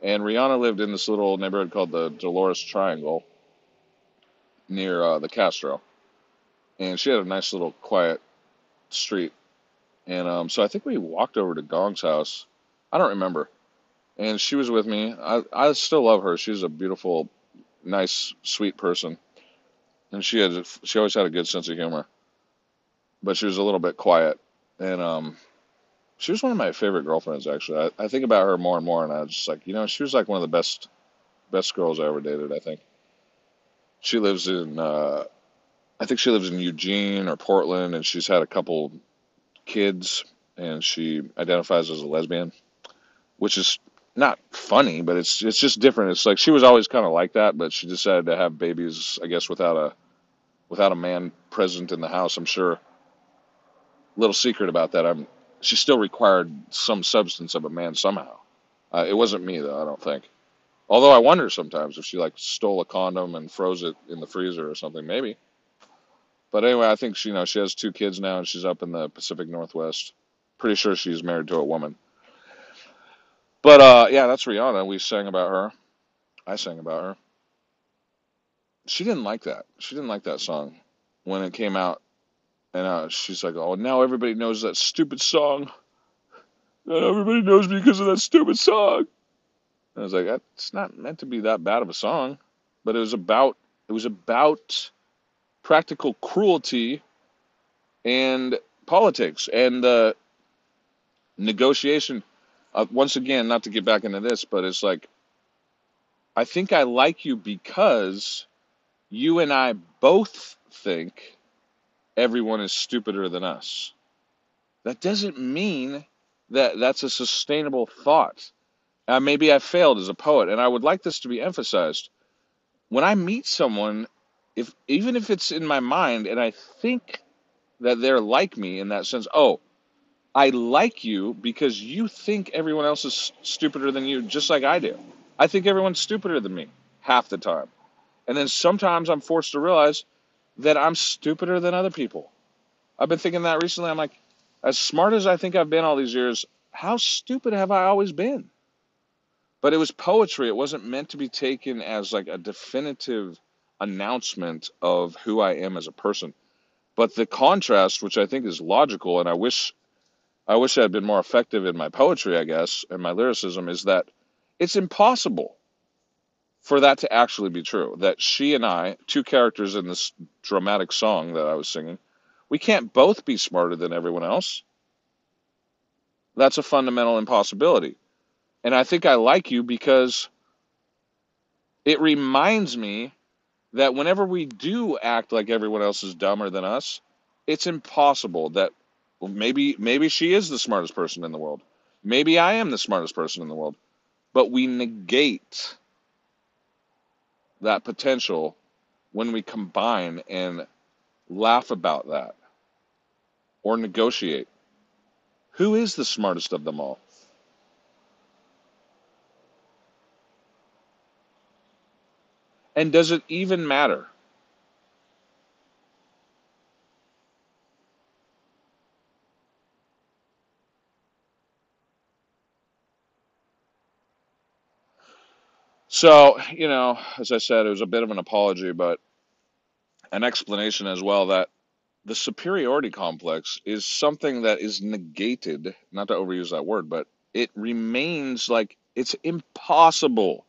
and Rihanna lived in this little neighborhood called the Dolores Triangle near uh, the Castro. And she had a nice little quiet street. And um, so I think we walked over to Gong's house. I don't remember. And she was with me. I, I still love her. She's a beautiful, nice, sweet person. And she had she always had a good sense of humor. But she was a little bit quiet. And um, she was one of my favorite girlfriends, actually. I, I think about her more and more, and I was just like, you know, she was like one of the best best girls I ever dated. I think she lives in, uh, I think she lives in Eugene or Portland, and she's had a couple kids, and she identifies as a lesbian, which is not funny, but it's it's just different. It's like she was always kind of like that, but she decided to have babies, I guess, without a without a man present in the house. I'm sure. Little secret about that. I'm she still required some substance of a man somehow. Uh, it wasn't me though, I don't think. Although I wonder sometimes if she like stole a condom and froze it in the freezer or something, maybe. But anyway, I think she, you know, she has two kids now and she's up in the Pacific Northwest. Pretty sure she's married to a woman. But uh, yeah, that's Rihanna. We sang about her. I sang about her. She didn't like that. She didn't like that song when it came out and uh, she's like, "Oh, now everybody knows that stupid song. Now everybody knows me because of that stupid song." And I was like, "It's not meant to be that bad of a song, but it was about it was about practical cruelty and politics and the negotiation." Uh, once again, not to get back into this, but it's like, I think I like you because you and I both think everyone is stupider than us. That doesn't mean that that's a sustainable thought. Uh, maybe I failed as a poet, and I would like this to be emphasized. When I meet someone, if even if it's in my mind, and I think that they're like me in that sense, oh, I like you because you think everyone else is stupider than you, just like I do. I think everyone's stupider than me half the time. And then sometimes I'm forced to realize that I'm stupider than other people. I've been thinking that recently. I'm like, As smart as I think I've been all these years, how stupid have I always been? But it was poetry. It wasn't meant to be taken as like a definitive announcement of who I am as a person. But the contrast, which I think is logical, and I wish I wish I had been more effective in my poetry, I guess, and my lyricism, is that it's impossible for that to actually be true. That she and I, two characters in this dramatic song that I was singing, we can't both be smarter than everyone else. That's a fundamental impossibility. And I think I like you because it reminds me that whenever we do act like everyone else is dumber than us, it's impossible that maybe maybe she is the smartest person in the world. Maybe I am the smartest person in the world. But we negate that potential when we combine and laugh about that or negotiate. Who is the smartest of them all? And does it even matter? So, you know, as I said, it was a bit of an apology, but an explanation as well that the superiority complex is something that is negated, not to overuse that word, but it remains like it's impossible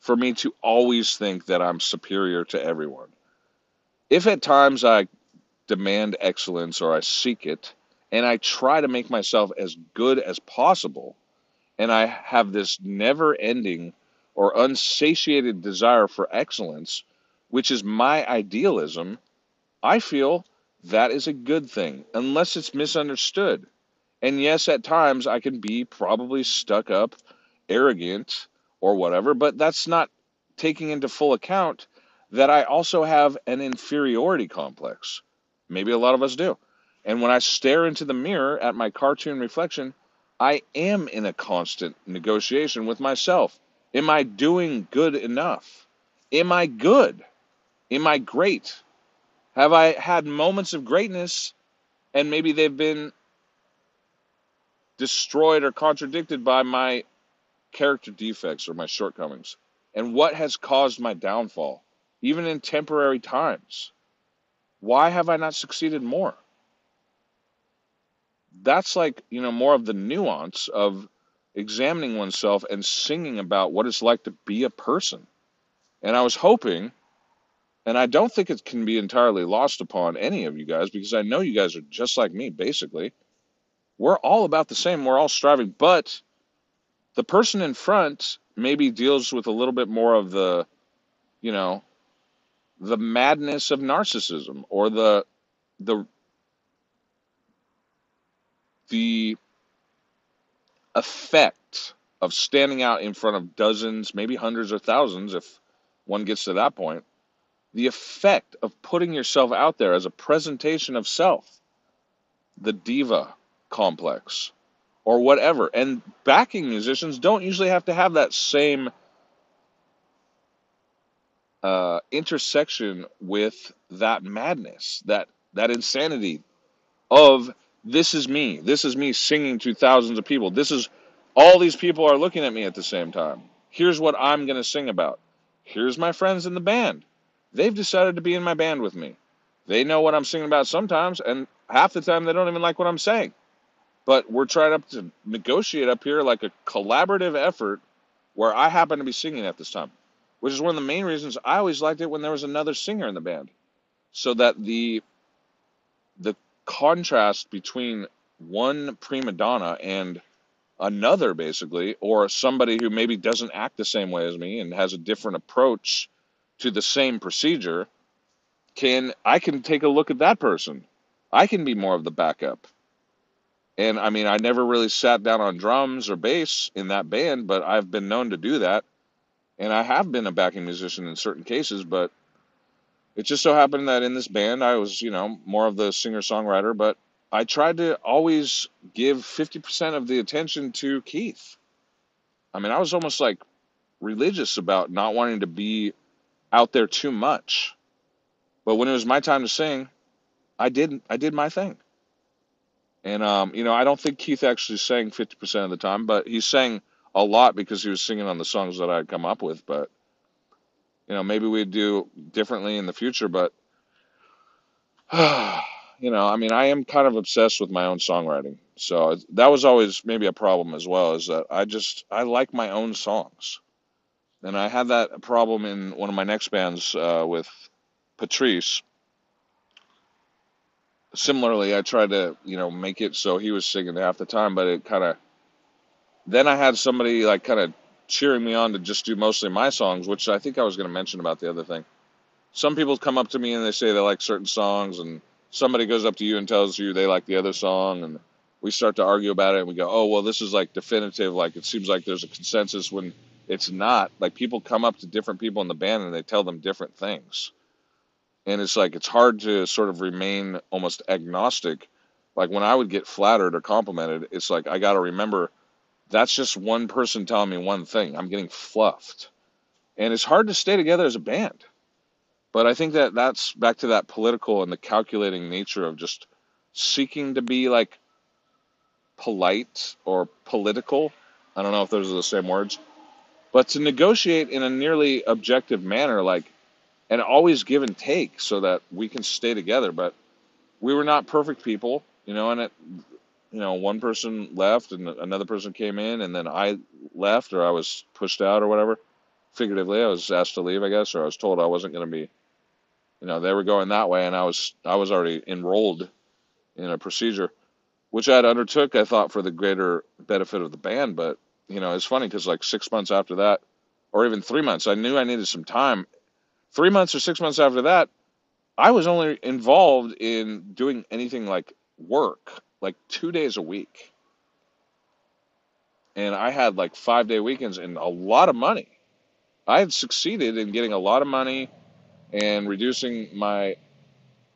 for me to always think that I'm superior to everyone. If at times I demand excellence or I seek it and I try to make myself as good as possible, and I have this never ending or unsatiated desire for excellence, which is my idealism, I feel that is a good thing, unless it's misunderstood. And yes, at times I can be probably stuck up, arrogant, or whatever, but that's not taking into full account that I also have an inferiority complex. Maybe a lot of us do. And when I stare into the mirror at my cartoon reflection, I am in a constant negotiation with myself. Am I doing good enough? Am I good? Am I great? Have I had moments of greatness and maybe they've been destroyed or contradicted by my character defects or my shortcomings? And what has caused my downfall, even in temporary times? Why have I not succeeded more? That's like, you know, more of the nuance of examining oneself and singing about what it's like to be a person. And I was hoping, and I don't think it can be entirely lost upon any of you guys because I know you guys are just like me, basically. We're all about the same, we're all striving, but the person in front maybe deals with a little bit more of the, you know, the madness of narcissism or the the the effect of standing out in front of dozens, maybe hundreds or thousands if one gets to that point, the effect of putting yourself out there as a presentation of self, the diva complex, or whatever. And backing musicians don't usually have to have that same uh, intersection with that madness, that that insanity of this is me. This is me singing to thousands of people. This is all these people are looking at me at the same time. Here's what I'm going to sing about. Here's my friends in the band. They've decided to be in my band with me. They know what I'm singing about sometimes, and half the time they don't even like what I'm saying. But we're trying up to negotiate up here like a collaborative effort where I happen to be singing at this time, which is one of the main reasons I always liked it when there was another singer in the band, so that the the contrast between one prima donna and another basically or somebody who maybe doesn't act the same way as me and has a different approach to the same procedure can I can take a look at that person. I can be more of the backup. And I mean, I never really sat down on drums or bass in that band, but I've been known to do that. And I have been a backing musician in certain cases, but it just so happened that in this band, I was, you know, more of the singer songwriter, but I tried to always give 50% of the attention to Keith. I mean, I was almost like religious about not wanting to be out there too much. But when it was my time to sing, I did I did my thing. And um, you know, I don't think Keith actually sang 50% of the time, but he sang a lot because he was singing on the songs that I had come up with. But you know, maybe we'd do differently in the future. But you know, I mean, I am kind of obsessed with my own songwriting, so that was always maybe a problem as well. Is that I just I like my own songs, and I had that problem in one of my next bands uh, with Patrice. Similarly, I tried to you know make it so he was singing half the time, but it kind of Then I had somebody like kind of cheering me on to just do mostly my songs, which I think I was going to mention about the other thing. Some people come up to me and they say they like certain songs, and somebody goes up to you and tells you they like the other song, and we start to argue about it, and we go, "Oh, well, this is like definitive. Like it seems like there's a consensus when it's not. Like people come up to different people in the band and they tell them different things, and it's like it's hard to sort of remain almost agnostic. Like when I would get flattered or complimented, it's like I got to remember that's just one person telling me one thing. I'm getting fluffed. And it's hard to stay together as a band. But I think that that's back to that political and the calculating nature of just seeking to be like polite or political. I don't know if those are the same words, but to negotiate in a nearly objective manner, like, and always give and take so that we can stay together. But we were not perfect people, you know, and it, you know, one person left and another person came in, and then I left or I was pushed out or whatever. Figuratively, I was asked to leave, I guess, or I was told I wasn't going to be. You know, they were going that way, and I was I was already enrolled in a procedure, which I had undertook. I thought for the greater benefit of the band, but you know, it's funny because like six months after that, or even three months, I knew I needed some time. Three months or six months after that, I was only involved in doing anything like work, like two days a week. And I had like five day weekends and a lot of money. I had succeeded in getting a lot of money and reducing my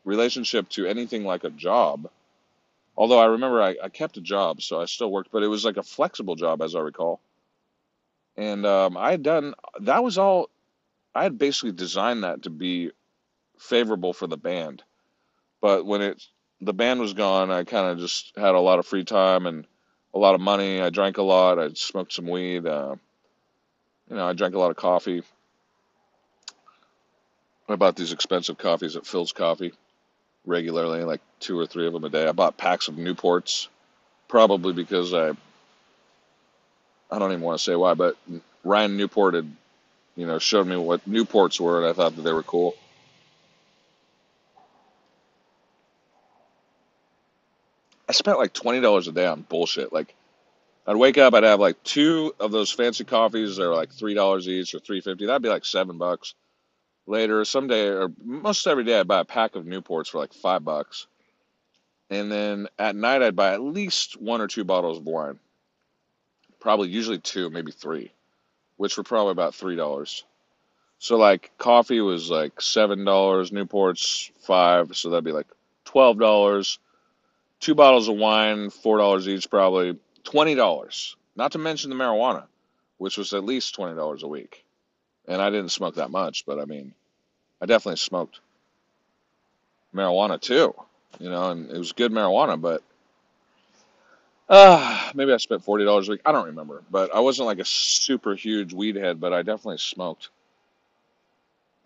relationship to anything like a job. Although I remember I, I kept a job, so I still worked, but it was like a flexible job, as I recall. And um, I had done that was all. I had basically designed that to be favorable for the band. But when it the band was gone, I kind of just had a lot of free time and a lot of money. I drank a lot. I smoked some weed. Uh, you know, I drank a lot of coffee. I bought these expensive coffees at Philz Coffee regularly, like two or three of them a day. I bought packs of Newports, probably because I I don't even want to say why, but Ryan Newport had you know showed me what Newports were, and I thought that they were cool. Spent like twenty dollars a day on bullshit. Like I'd wake up, I'd have like two of those fancy coffees. They're like three dollars each or three fifty. That'd be like seven bucks. Later, someday or most every day, I'd buy a pack of Newports for like five bucks. And then at night, I'd buy at least one or two bottles of wine. Probably usually two, maybe three, which were probably about three dollars. So like coffee was like seven dollars, Newports five, so that'd be like twelve dollars. Two bottles of wine, four dollars each, probably twenty dollars. Not to mention the marijuana, which was at least twenty dollars a week. And I didn't smoke that much, but I mean, I definitely smoked marijuana too, you know, and it was good marijuana, but uh, maybe I spent forty dollars a week. I don't remember, but I wasn't like a super huge weed head, but I definitely smoked.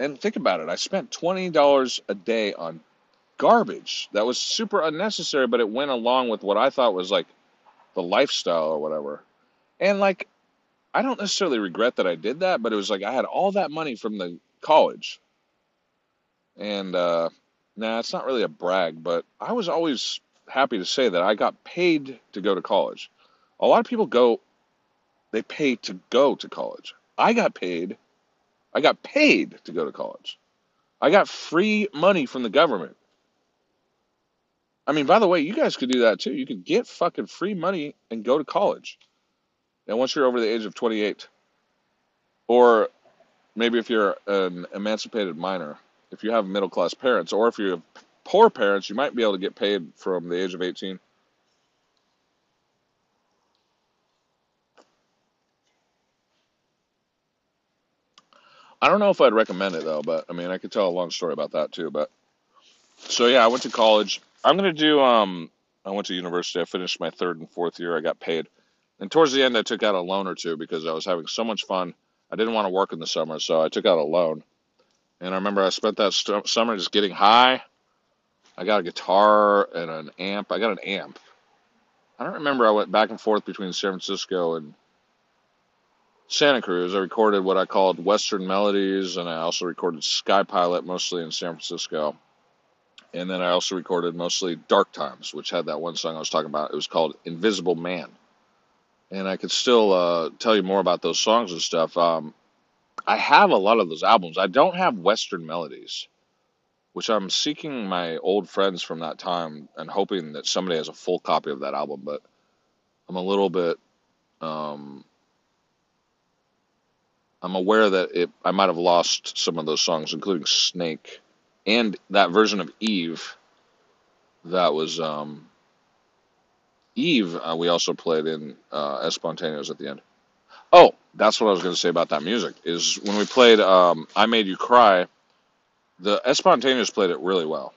And think about it, I spent twenty dollars a day on garbage that was super unnecessary, but it went along with what I thought was like the lifestyle or whatever. And like, I don't necessarily regret that I did that, but it was like I had all that money from the college. And uh, nah, it's not really a brag, but I was always happy to say that I got paid to go to college. A lot of people go, they pay to go to college. I got paid, I got paid to go to college. I got free money from the government. I mean, by the way, you guys could do that too. You could get fucking free money and go to college. And once you're over the age of 28, or maybe if you're an emancipated minor, if you have middle class parents, or if you have poor parents, you might be able to get paid from the age of 18. I don't know if I'd recommend it though, but I mean, I could tell a long story about that too. But so yeah, I went to college. I'm gonna do um I went to university. I finished my third and fourth year. I got paid. And towards the end, I took out a loan or two because I was having so much fun. I didn't want to work in the summer, so I took out a loan. And I remember I spent that st- summer just getting high. I got a guitar and an amp. I got an amp. I don't remember. I went back and forth between San Francisco and Santa Cruz. I recorded what I called Western Melodies, and I also recorded Sky Pilot, mostly in San Francisco. And then I also recorded mostly Dark Times, which had that one song I was talking about. It was called Invisible Man. And I could still uh, tell you more about those songs and stuff. Um, I have a lot of those albums. I don't have Western Melodies, which I'm seeking my old friends from that time and hoping that somebody has a full copy of that album. But I'm a little bit um, I'm aware that it I might have lost some of those songs, including Snake and that version of Eve. That was um, Eve. Uh, we also played in uh, at the end. Oh, that's what I was going to say about that music. Is when we played um, "I Made You Cry," the Espontaneous played it really well,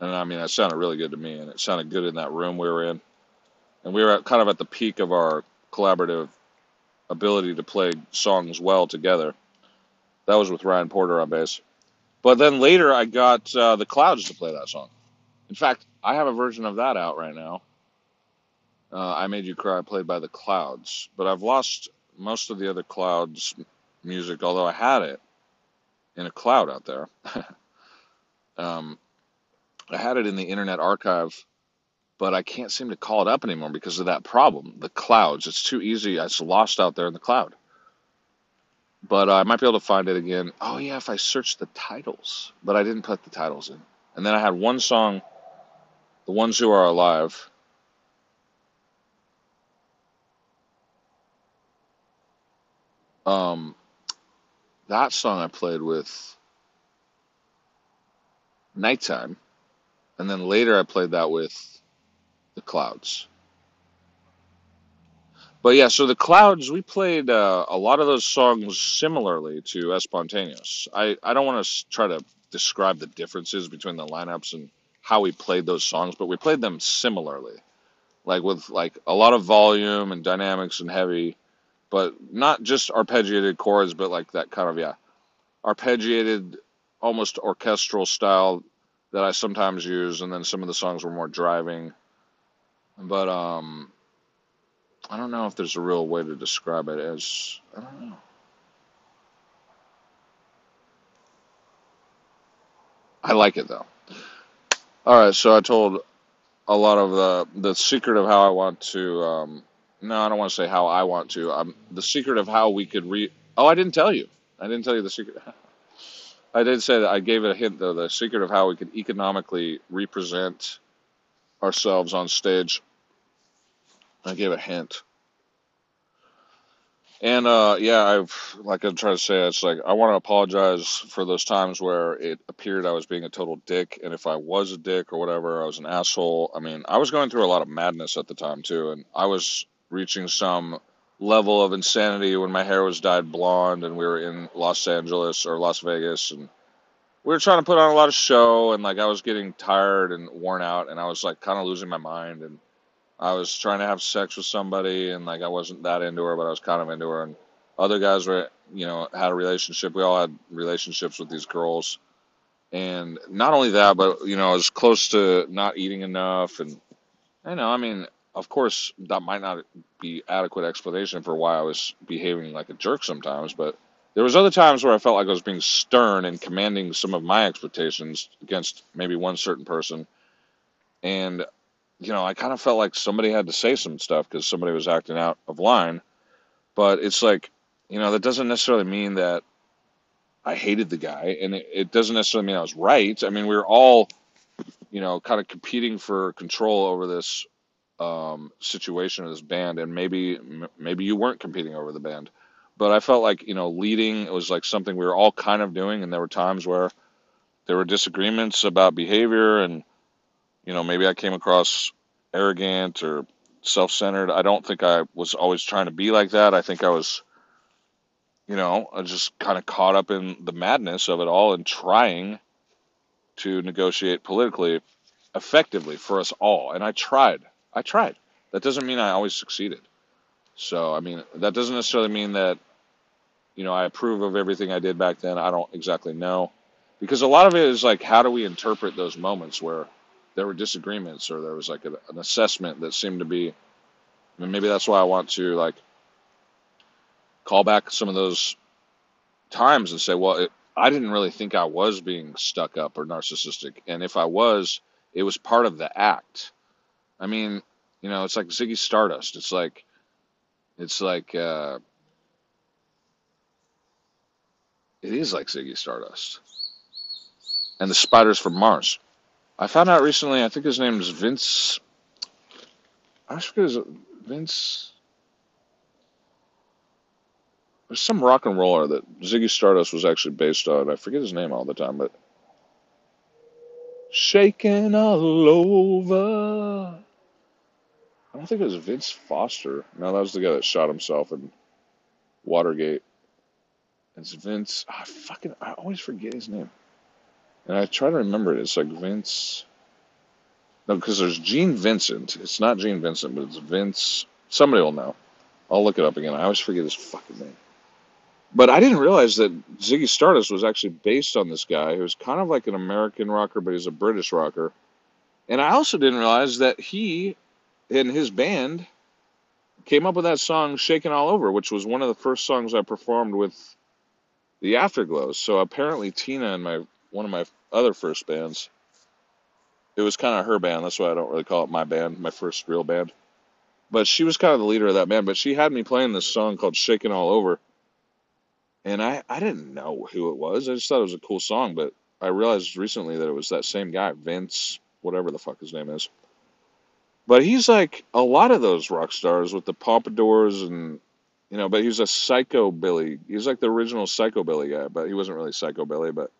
and I mean it sounded really good to me, and it sounded good in that room we were in, and we were at, kind of at the peak of our collaborative ability to play songs well together. That was with Ryan Porter on bass. But then later I got uh, the Clouds to play that song. In fact, I have a version of that out right now. Uh, I Made You Cry, played by the Clouds. But I've lost most of the other Clouds music, although I had it in a cloud out there. um, I had it in the Internet Archive but I can't seem to call it up anymore because of that problem. The clouds. It's too easy. It's lost out there in the cloud. But uh, I might be able to find it again. Oh, yeah, if I search the titles. But I didn't put the titles in. And then I had one song, The Ones Who Are Alive. Um, that song I played with Nighttime. And then later I played that with the Clouds. But yeah, so the Clouds, we played uh, a lot of those songs similarly to Espontaneous. I, I don't want to try to describe the differences between the lineups and how we played those songs, but we played them similarly. Like with like a lot of volume and dynamics and heavy, but not just arpeggiated chords, but like that kind of yeah, arpeggiated almost orchestral style that I sometimes use, and then some of the songs were more driving but um, I don't know if there's a real way to describe it as I don't know. I like it though. All right, so I told a lot of the the secret of how I want to. Um, no, I don't want to say how I want to. Um, the secret of how we could re. Oh, I didn't tell you. I didn't tell you the secret. I did say that I gave it a hint though. The secret of how we could economically represent ourselves on stage I gave a hint. And uh, yeah, I've like I'm trying to say, it's like I want to apologize for those times where it appeared I was being a total dick, and if I was a dick or whatever, I was an asshole. I mean, I was going through a lot of madness at the time too, and I was reaching some level of insanity when my hair was dyed blonde, and we were in Los Angeles or Las Vegas, and we were trying to put on a lot of show, and like I was getting tired and worn out, and I was like kind of losing my mind, and I was trying to have sex with somebody and like I wasn't that into her, but I was kind of into her. And other guys were, you know, had a relationship. We all had relationships with these girls. And not only that, but, you know, I was close to not eating enough. And, you know, I mean, of course, that might not be adequate explanation for why I was behaving like a jerk sometimes, but there was other times where I felt like I was being stern and commanding some of my expectations against maybe one certain person. And you know, I kind of felt like somebody had to say some stuff because somebody was acting out of line. But it's like, you know, that doesn't necessarily mean that I hated the guy, and it, it doesn't necessarily mean I was right. I mean, we were all, you know, kind of competing for control over this um, situation of this band, and maybe maybe you weren't competing over the band, but I felt like you know, leading it was like something we were all kind of doing, and there were times where there were disagreements about behavior and you know, maybe I came across arrogant or self centered. I don't think I was always trying to be like that. I think I was, you know, I just kind of caught up in the madness of it all and trying to negotiate politically effectively for us all. And I tried. I tried. That doesn't mean I always succeeded. So, I mean, that doesn't necessarily mean that, you know, I approve of everything I did back then. I don't exactly know. Because a lot of it is like, how do we interpret those moments where there were disagreements or there was like a, an assessment that seemed to be, mean, maybe that's why I want to like call back some of those times and say, well, it, I didn't really think I was being stuck up or narcissistic. And if I was, it was part of the act. I mean, you know, it's like Ziggy Stardust. It's like, it's like, uh, it is like Ziggy Stardust. And the spiders from Mars. I found out recently, I think his name is Vince. I forget his Vince. There's some rock and roller that Ziggy Stardust was actually based on. I forget his name all the time, but shaking all over. I don't think it was Vince Foster. No, that was the guy that shot himself in Watergate. It's Vince. I fucking I always forget his name, and I try to remember it. It's like Vince. No, because there's Gene Vincent. It's not Gene Vincent, but it's Vince. Somebody will know. I'll look it up again. I always forget his fucking name. But I didn't realize that Ziggy Stardust was actually based on this guy who's kind of like an American rocker, but he's a British rocker. And I also didn't realize that he and his band came up with that song "Shaking All Over," which was one of the first songs I performed with the Afterglows. So apparently, Tina and my one of my other first bands, it was kind of her band. That's why I don't really call it my band, my first real band. But she was kind of the leader of that band. But she had me playing this song called "Shaking All Over." And I, I didn't know who it was. I just thought it was a cool song, but I realized recently that it was that same guy, Vince, whatever the fuck his name is. But he's like a lot of those rock stars with the pompadours and you know, but he's a psychobilly. He's like the original psychobilly guy, but he wasn't really psychobilly, but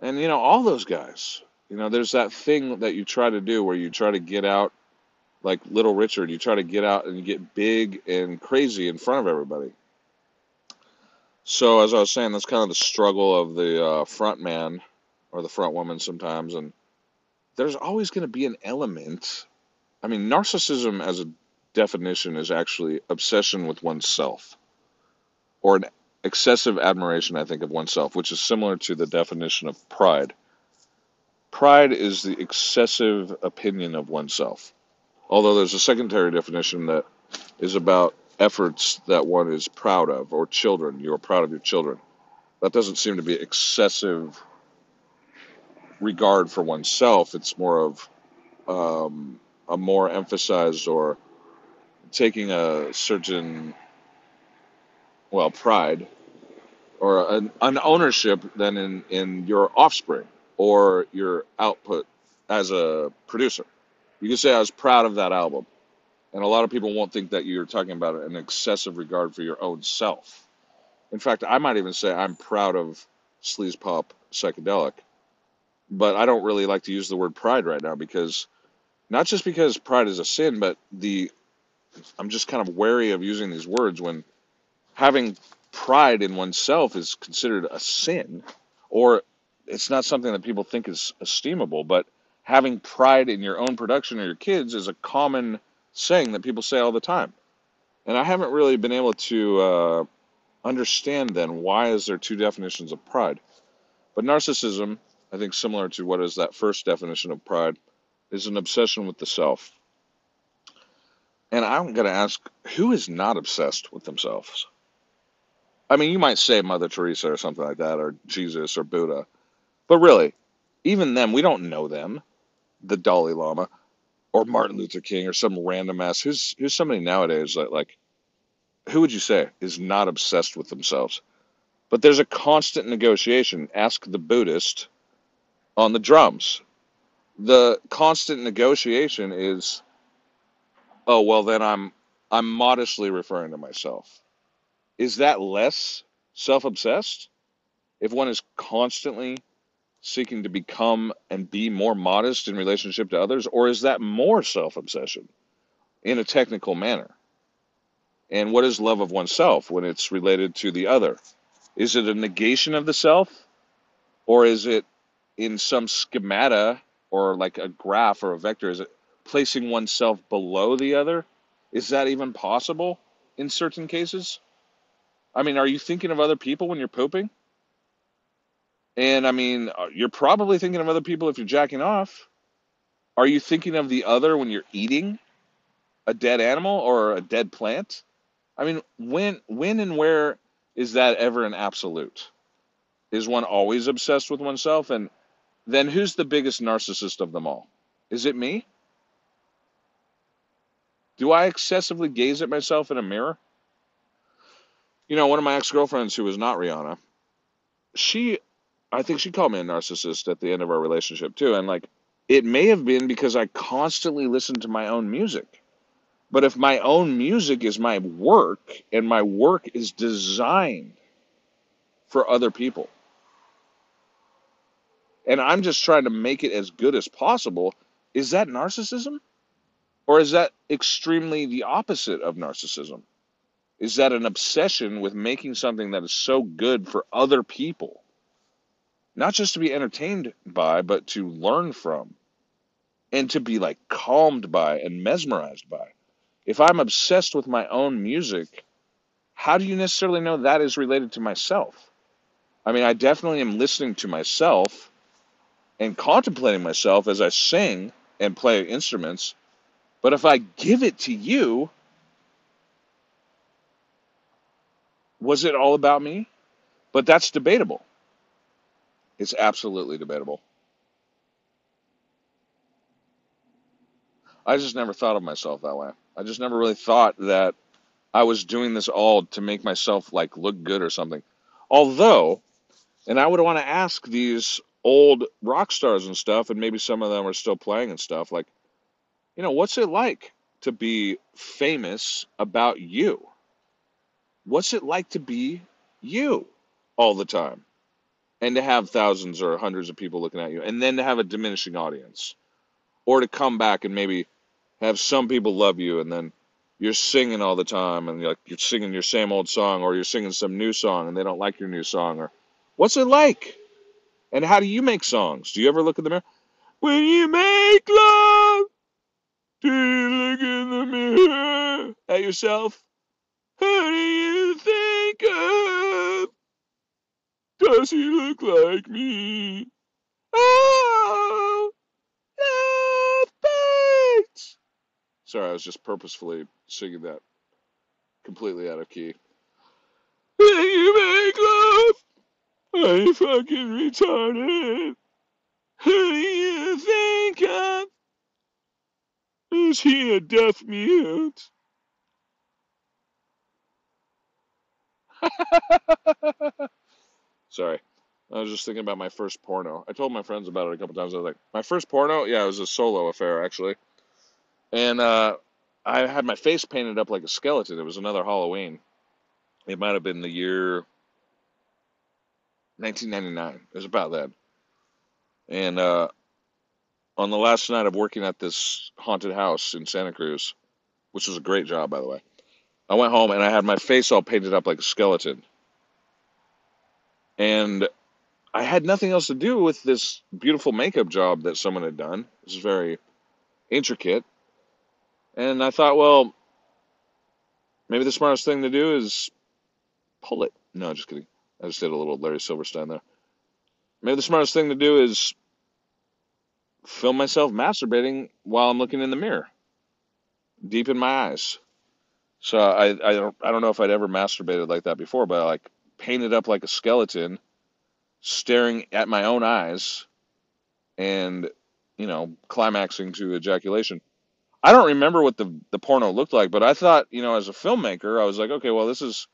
and you know, all those guys. You know, there's that thing that you try to do where you try to get out like little Richard, you try to get out and you get big and crazy in front of everybody. So as I was saying, that's kind of the struggle of the uh, front man or the front woman sometimes, and there's always going to be an element. I mean, narcissism as a definition is actually obsession with oneself, or an excessive admiration, I think, of oneself, which is similar to the definition of pride. Pride is the excessive opinion of oneself. Although there's a secondary definition that is about efforts that one is proud of, or children, you're proud of your children. That doesn't seem to be excessive regard for oneself. It's more of um, a more emphasized or taking a certain, well, pride or an, an ownership than in, in your offspring or your output as a producer. You can say, I was proud of that album. And a lot of people won't think that you're talking about an excessive regard for your own self. In fact, I might even say I'm proud of sleaze pop psychedelic, but I don't really like to use the word pride right now because not just because pride is a sin, but the I'm just kind of wary of using these words when having pride in oneself is considered a sin or it's not something that people think is esteemable, but having pride in your own production or your kids is a common saying that people say all the time. And I haven't really been able to uh, understand then why is there two definitions of pride. But narcissism, I think similar to what is that first definition of pride, is an obsession with the self. And I'm going to ask, who is not obsessed with themselves? I mean, you might say Mother Teresa or something like that, or Jesus or Buddha. But really, even them, we don't know them. The Dalai Lama or Martin Luther King or some random ass. Who's who's somebody nowadays that like who would you say is not obsessed with themselves? But there's a constant negotiation. Ask the Buddhist on the drums. The constant negotiation is oh well then I'm I'm modestly referring to myself. Is that less self-obsessed? If one is constantly seeking to become and be more modest in relationship to others, or is that more self obsession in a technical manner? And what is love of oneself when it's related to the other? Is it a negation of the self, or is it in some schemata or like a graph or a vector? Is it placing oneself below the other? Is that even possible in certain cases? I mean, are you thinking of other people when you're pooping? And I mean, uh, you're probably thinking of other people if you're jacking off. Are you thinking of the other when you're eating a dead animal or a dead plant? I mean, when when and where is that ever an absolute? Is one always obsessed with oneself? And then who's the biggest narcissist of them all? Is it me? Do I excessively gaze at myself in a mirror? You know, one of my ex-girlfriends who was not Rihanna, she I think she called me a narcissist at the end of our relationship too. And like it may have been because I constantly listened to my own music. But if my own music is my work and my work is designed for other people, and I'm just trying to make it as good as possible, is that narcissism? Or is that extremely the opposite of narcissism? Is that an obsession with making something that is so good for other people? Not just to be entertained by, but to learn from and to be like calmed by and mesmerized by. If I'm obsessed with my own music, how do you necessarily know that is related to myself? I mean, I definitely am listening to myself and contemplating myself as I sing and play instruments. But if I give it to you, was it all about me? But that's debatable. It's absolutely debatable. I just never thought of myself that way. I just never really thought that I was doing this all to make myself like look good or something. Although, and I would want to ask these old rock stars and stuff, and maybe some of them are still playing and stuff, like, you know, what's it like to be famous about you? What's it like to be you all the time? And to have thousands or hundreds of people looking at you, and then to have a diminishing audience, or to come back and maybe have some people love you and then you're singing all the time and you're like you're singing your same old song or you're singing some new song and they don't like your new song or what's it like? And how do you make songs? Do you ever look in the mirror? When you make love do you look in the mirror at yourself who do you think of does he look like me oh love bites Sorry, I was just purposefully singing that completely out of key. You make love, you fucking retarded? Who do you think of? Is he a deaf mute? Sorry. I was just thinking about my first porno. I told my friends about it a couple times. I was like, my first porno? Yeah, it was a solo affair, actually. And uh, I had my face painted up like a skeleton. It was another Halloween. It might have been the year 1999. It was about that. And uh, on the last night of working at this haunted house in Santa Cruz, which was a great job, by the way, I went home and I had my face all painted up like a skeleton. And I had nothing else to do with this beautiful makeup job that someone had done. It was very intricate. And I thought, well, maybe the smartest thing to do is pull it. No, just kidding. I just did a little Larry Silverstein there. Maybe the smartest thing to do is film myself masturbating while I'm looking in the mirror, deep in my eyes. So I, I don't I don't know if I'd ever masturbated like that before, but I like painted up like a skeleton, staring at my own eyes, and you know climaxing to ejaculation. I don't remember what the the porno looked like, but I thought, you know, as a filmmaker, I was like, okay, well, this is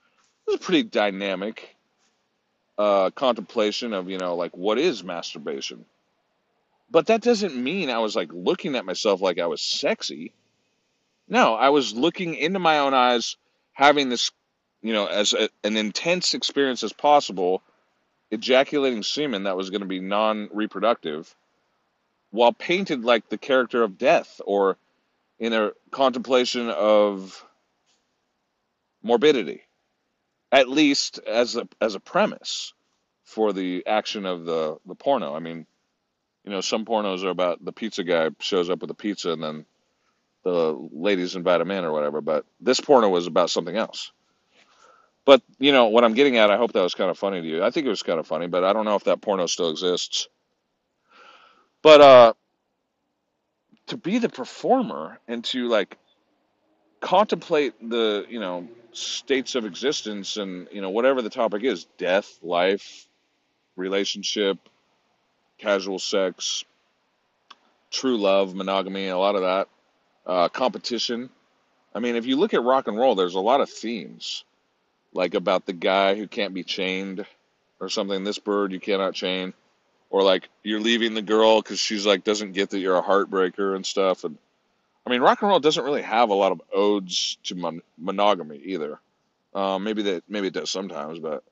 this is a pretty dynamic uh, contemplation of, you know, like what is masturbation. But that doesn't mean I was like looking at myself like I was sexy. No, I was looking into my own eyes, having this, you know, as a, an intense experience as possible, ejaculating semen that was going to be non-reproductive, while painted like the character of death or in a contemplation of morbidity, at least as a as a premise for the action of the the porno. I mean, You know, some pornos are about the pizza guy shows up with a pizza and then the ladies invite him in or whatever. But this porno was about something else. But you know what I'm getting at. I hope that was kind of funny to you. I think it was kind of funny, but I don't know if that porno still exists. But uh, to be the performer and to like contemplate the you know states of existence and you know whatever the topic is, death, life, relationship, casual sex, true love, monogamy, a lot of that, uh, competition. I mean, if you look at rock and roll, there's a lot of themes like about the guy who can't be chained or something. This bird you cannot chain, or like you're leaving the girl because she's like doesn't get that you're a heartbreaker and stuff. And I mean, rock and roll doesn't really have a lot of odes to mon- monogamy either. Uh, maybe that maybe it does sometimes, but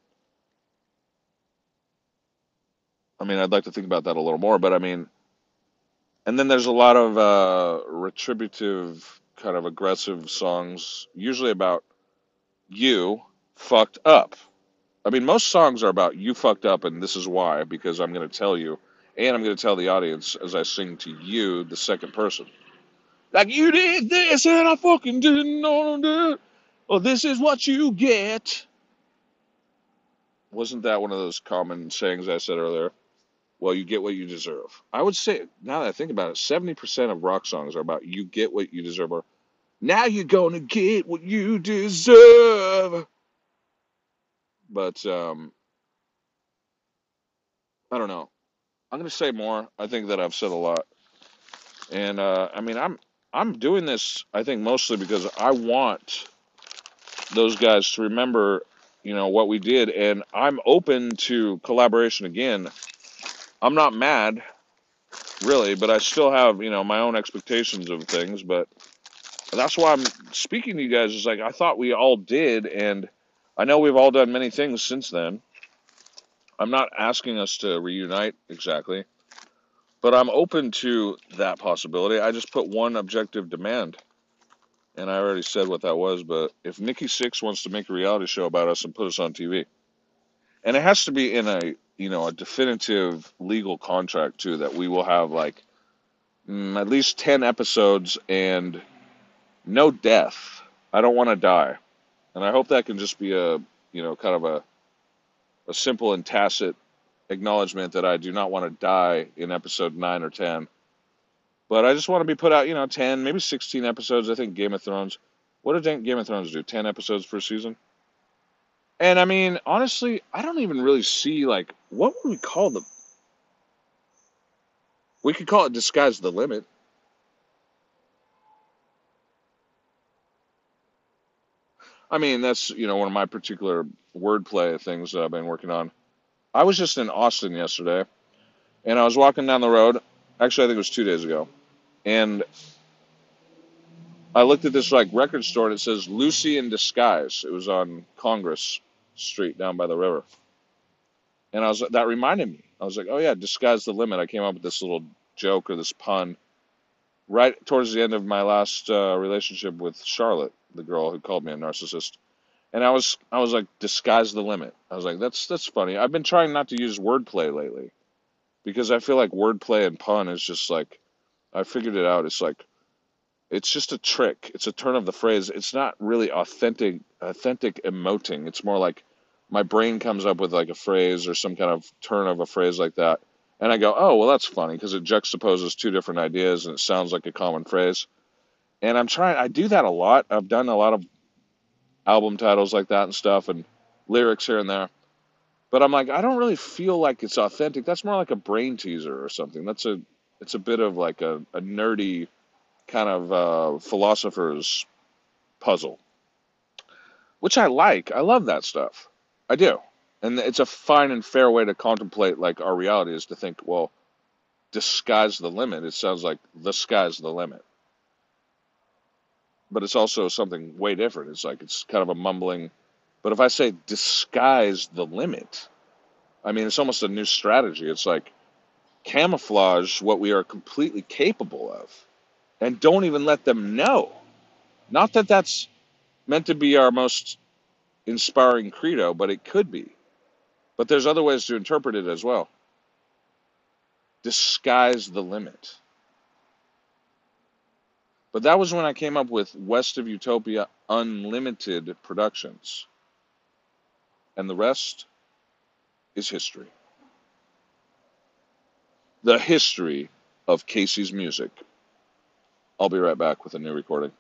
I mean, I'd like to think about that a little more. But I mean, and then there's a lot of uh, retributive, kind of aggressive songs, usually about you fucked up. I mean, most songs are about you fucked up and this is why, because I'm going to tell you, and I'm going to tell the audience as I sing to you, the second person. Like, you did this and I fucking didn't know that. Well, this is what you get. Wasn't that one of those common sayings I said earlier? Well, you get what you deserve. I would say, now that I think about it, 70% of rock songs are about you get what you deserve, or now you're going to get what you deserve. But, um, I don't know. I'm going to say more. I think that I've said a lot. And, uh, I mean, I'm, I'm doing this, I think, mostly because I want those guys to remember, you know, what we did. And I'm open to collaboration again. I'm not mad, really, but I still have, you know, my own expectations of things. But that's why I'm speaking to you guys. Is like, I thought we all did. And I know we've all done many things since then. I'm not asking us to reunite exactly, but I'm open to that possibility. I just put one objective demand. And I already said what that was, but if Nikki Sixx wants to make a reality show about us and put us on TV, and it has to be in a you know a definitive legal contract too that we will have like mm, at least 10 episodes and no death. I don't want to die. And i hope that can just be a you know kind of a, a simple and tacit acknowledgement that i do not want to die in episode 9 or 10 but i just want to be put out you know 10 maybe 16 episodes. I think game of thrones what did game of thrones do? 10 episodes per season and i mean honestly i don't even really see like what would we call them we could call it disguise the limit I mean, that's you know one of my particular wordplay things that I've been working on. I was just in Austin yesterday, and I was walking down the road. Actually, I think it was two days ago, and I looked at this like record store, and it says Lucy in Disguise. It was on Congress Street down by the river, and I was that reminded me. I was like, oh yeah, disguise the limit. I came up with this little joke or this pun right towards the end of my last uh, relationship with Charlotte, the girl who called me a narcissist. And I was I was like disguise the limit. I was like that's that's funny. I've been trying not to use wordplay lately because I feel like wordplay and pun is just like I figured it out. It's like it's just a trick. It's a turn of the phrase. It's not really authentic authentic emoting. It's more like my brain comes up with like a phrase or some kind of turn of a phrase like that and I go, oh, well, that's funny because it juxtaposes two different ideas and it sounds like a common phrase. And I'm trying, I do that a lot. I've done a lot of album titles like that and stuff and lyrics here and there. But I'm like, I don't really feel like it's authentic. That's more like a brain teaser or something. That's a, it's a bit of like a, a nerdy kind of uh, philosopher's puzzle, which I like. I love that stuff. I do. And it's a fine and fair way to contemplate like our reality is to think well disguise the limit. It sounds like the sky's the limit. But it's also something way different. It's like it's kind of a mumbling but if i say disguise the limit i mean it's almost a new strategy. It's like camouflage what we are completely capable of and don't even let them know not that that's meant to be our most inspiring credo but it could be but there's other ways to interpret it as well. Disguise the limit. But that was when I came up with West of Utopia Unlimited Productions. And the rest is history. The history of Casey's music. I'll be right back with a new recording.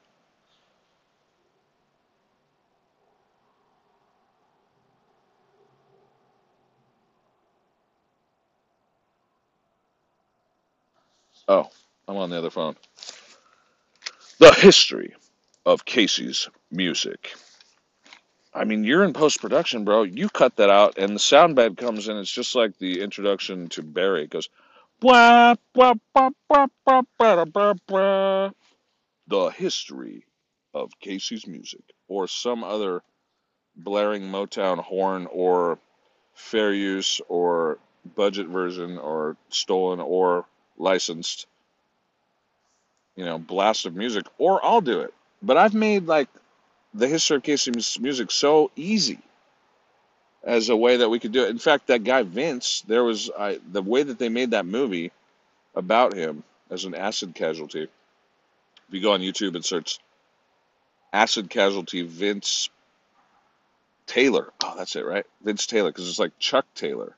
Oh, I'm on the other phone. The history of Casey's music. I mean, you're in post production, bro. You cut that out, and the sound bed comes in. It's just like the introduction to Barry. It goes, The history of Casey's music, or some other blaring Motown horn, or fair use, or budget version, or stolen, or licensed, you know, blast of music, or I'll do it. But I've made like the history of Casey's music so easy as a way that we could do it. In fact, that guy Vince, there was I, the way that they made that movie about him as an acid casualty. If you go on YouTube and search acid casualty Vince Taylor, oh, that's it, right? Vince Taylor, because it's like Chuck Taylor,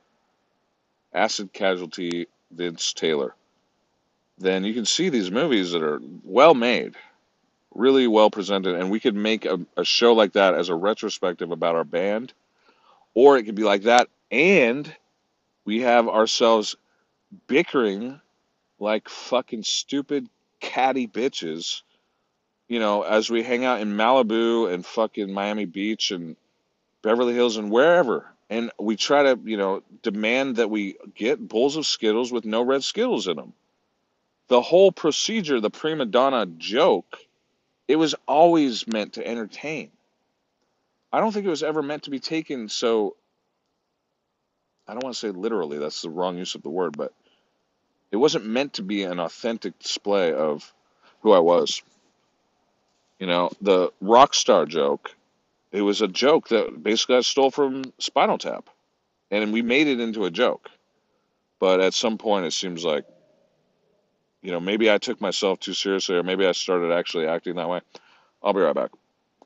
acid casualty Vince Taylor. Then you can see these movies that are well made, really well presented, and we could make a, a show like that as a retrospective about our band, or it could be like that, and we have ourselves bickering like fucking stupid catty bitches, you know, as we hang out in Malibu and fucking Miami Beach and Beverly Hills and wherever. And we try to, you know, demand that we get bowls of Skittles with no red Skittles in them. The whole procedure, the prima donna joke, it was always meant to entertain. I don't think it was ever meant to be taken so, I don't want to say literally, that's the wrong use of the word, but it wasn't meant to be an authentic display of who I was. You know, the rock star joke, it was a joke that basically I stole from Spinal Tap. And we made it into a joke. But at some point, it seems like, you know, maybe I took myself too seriously or maybe I started actually acting that way. I'll be right back.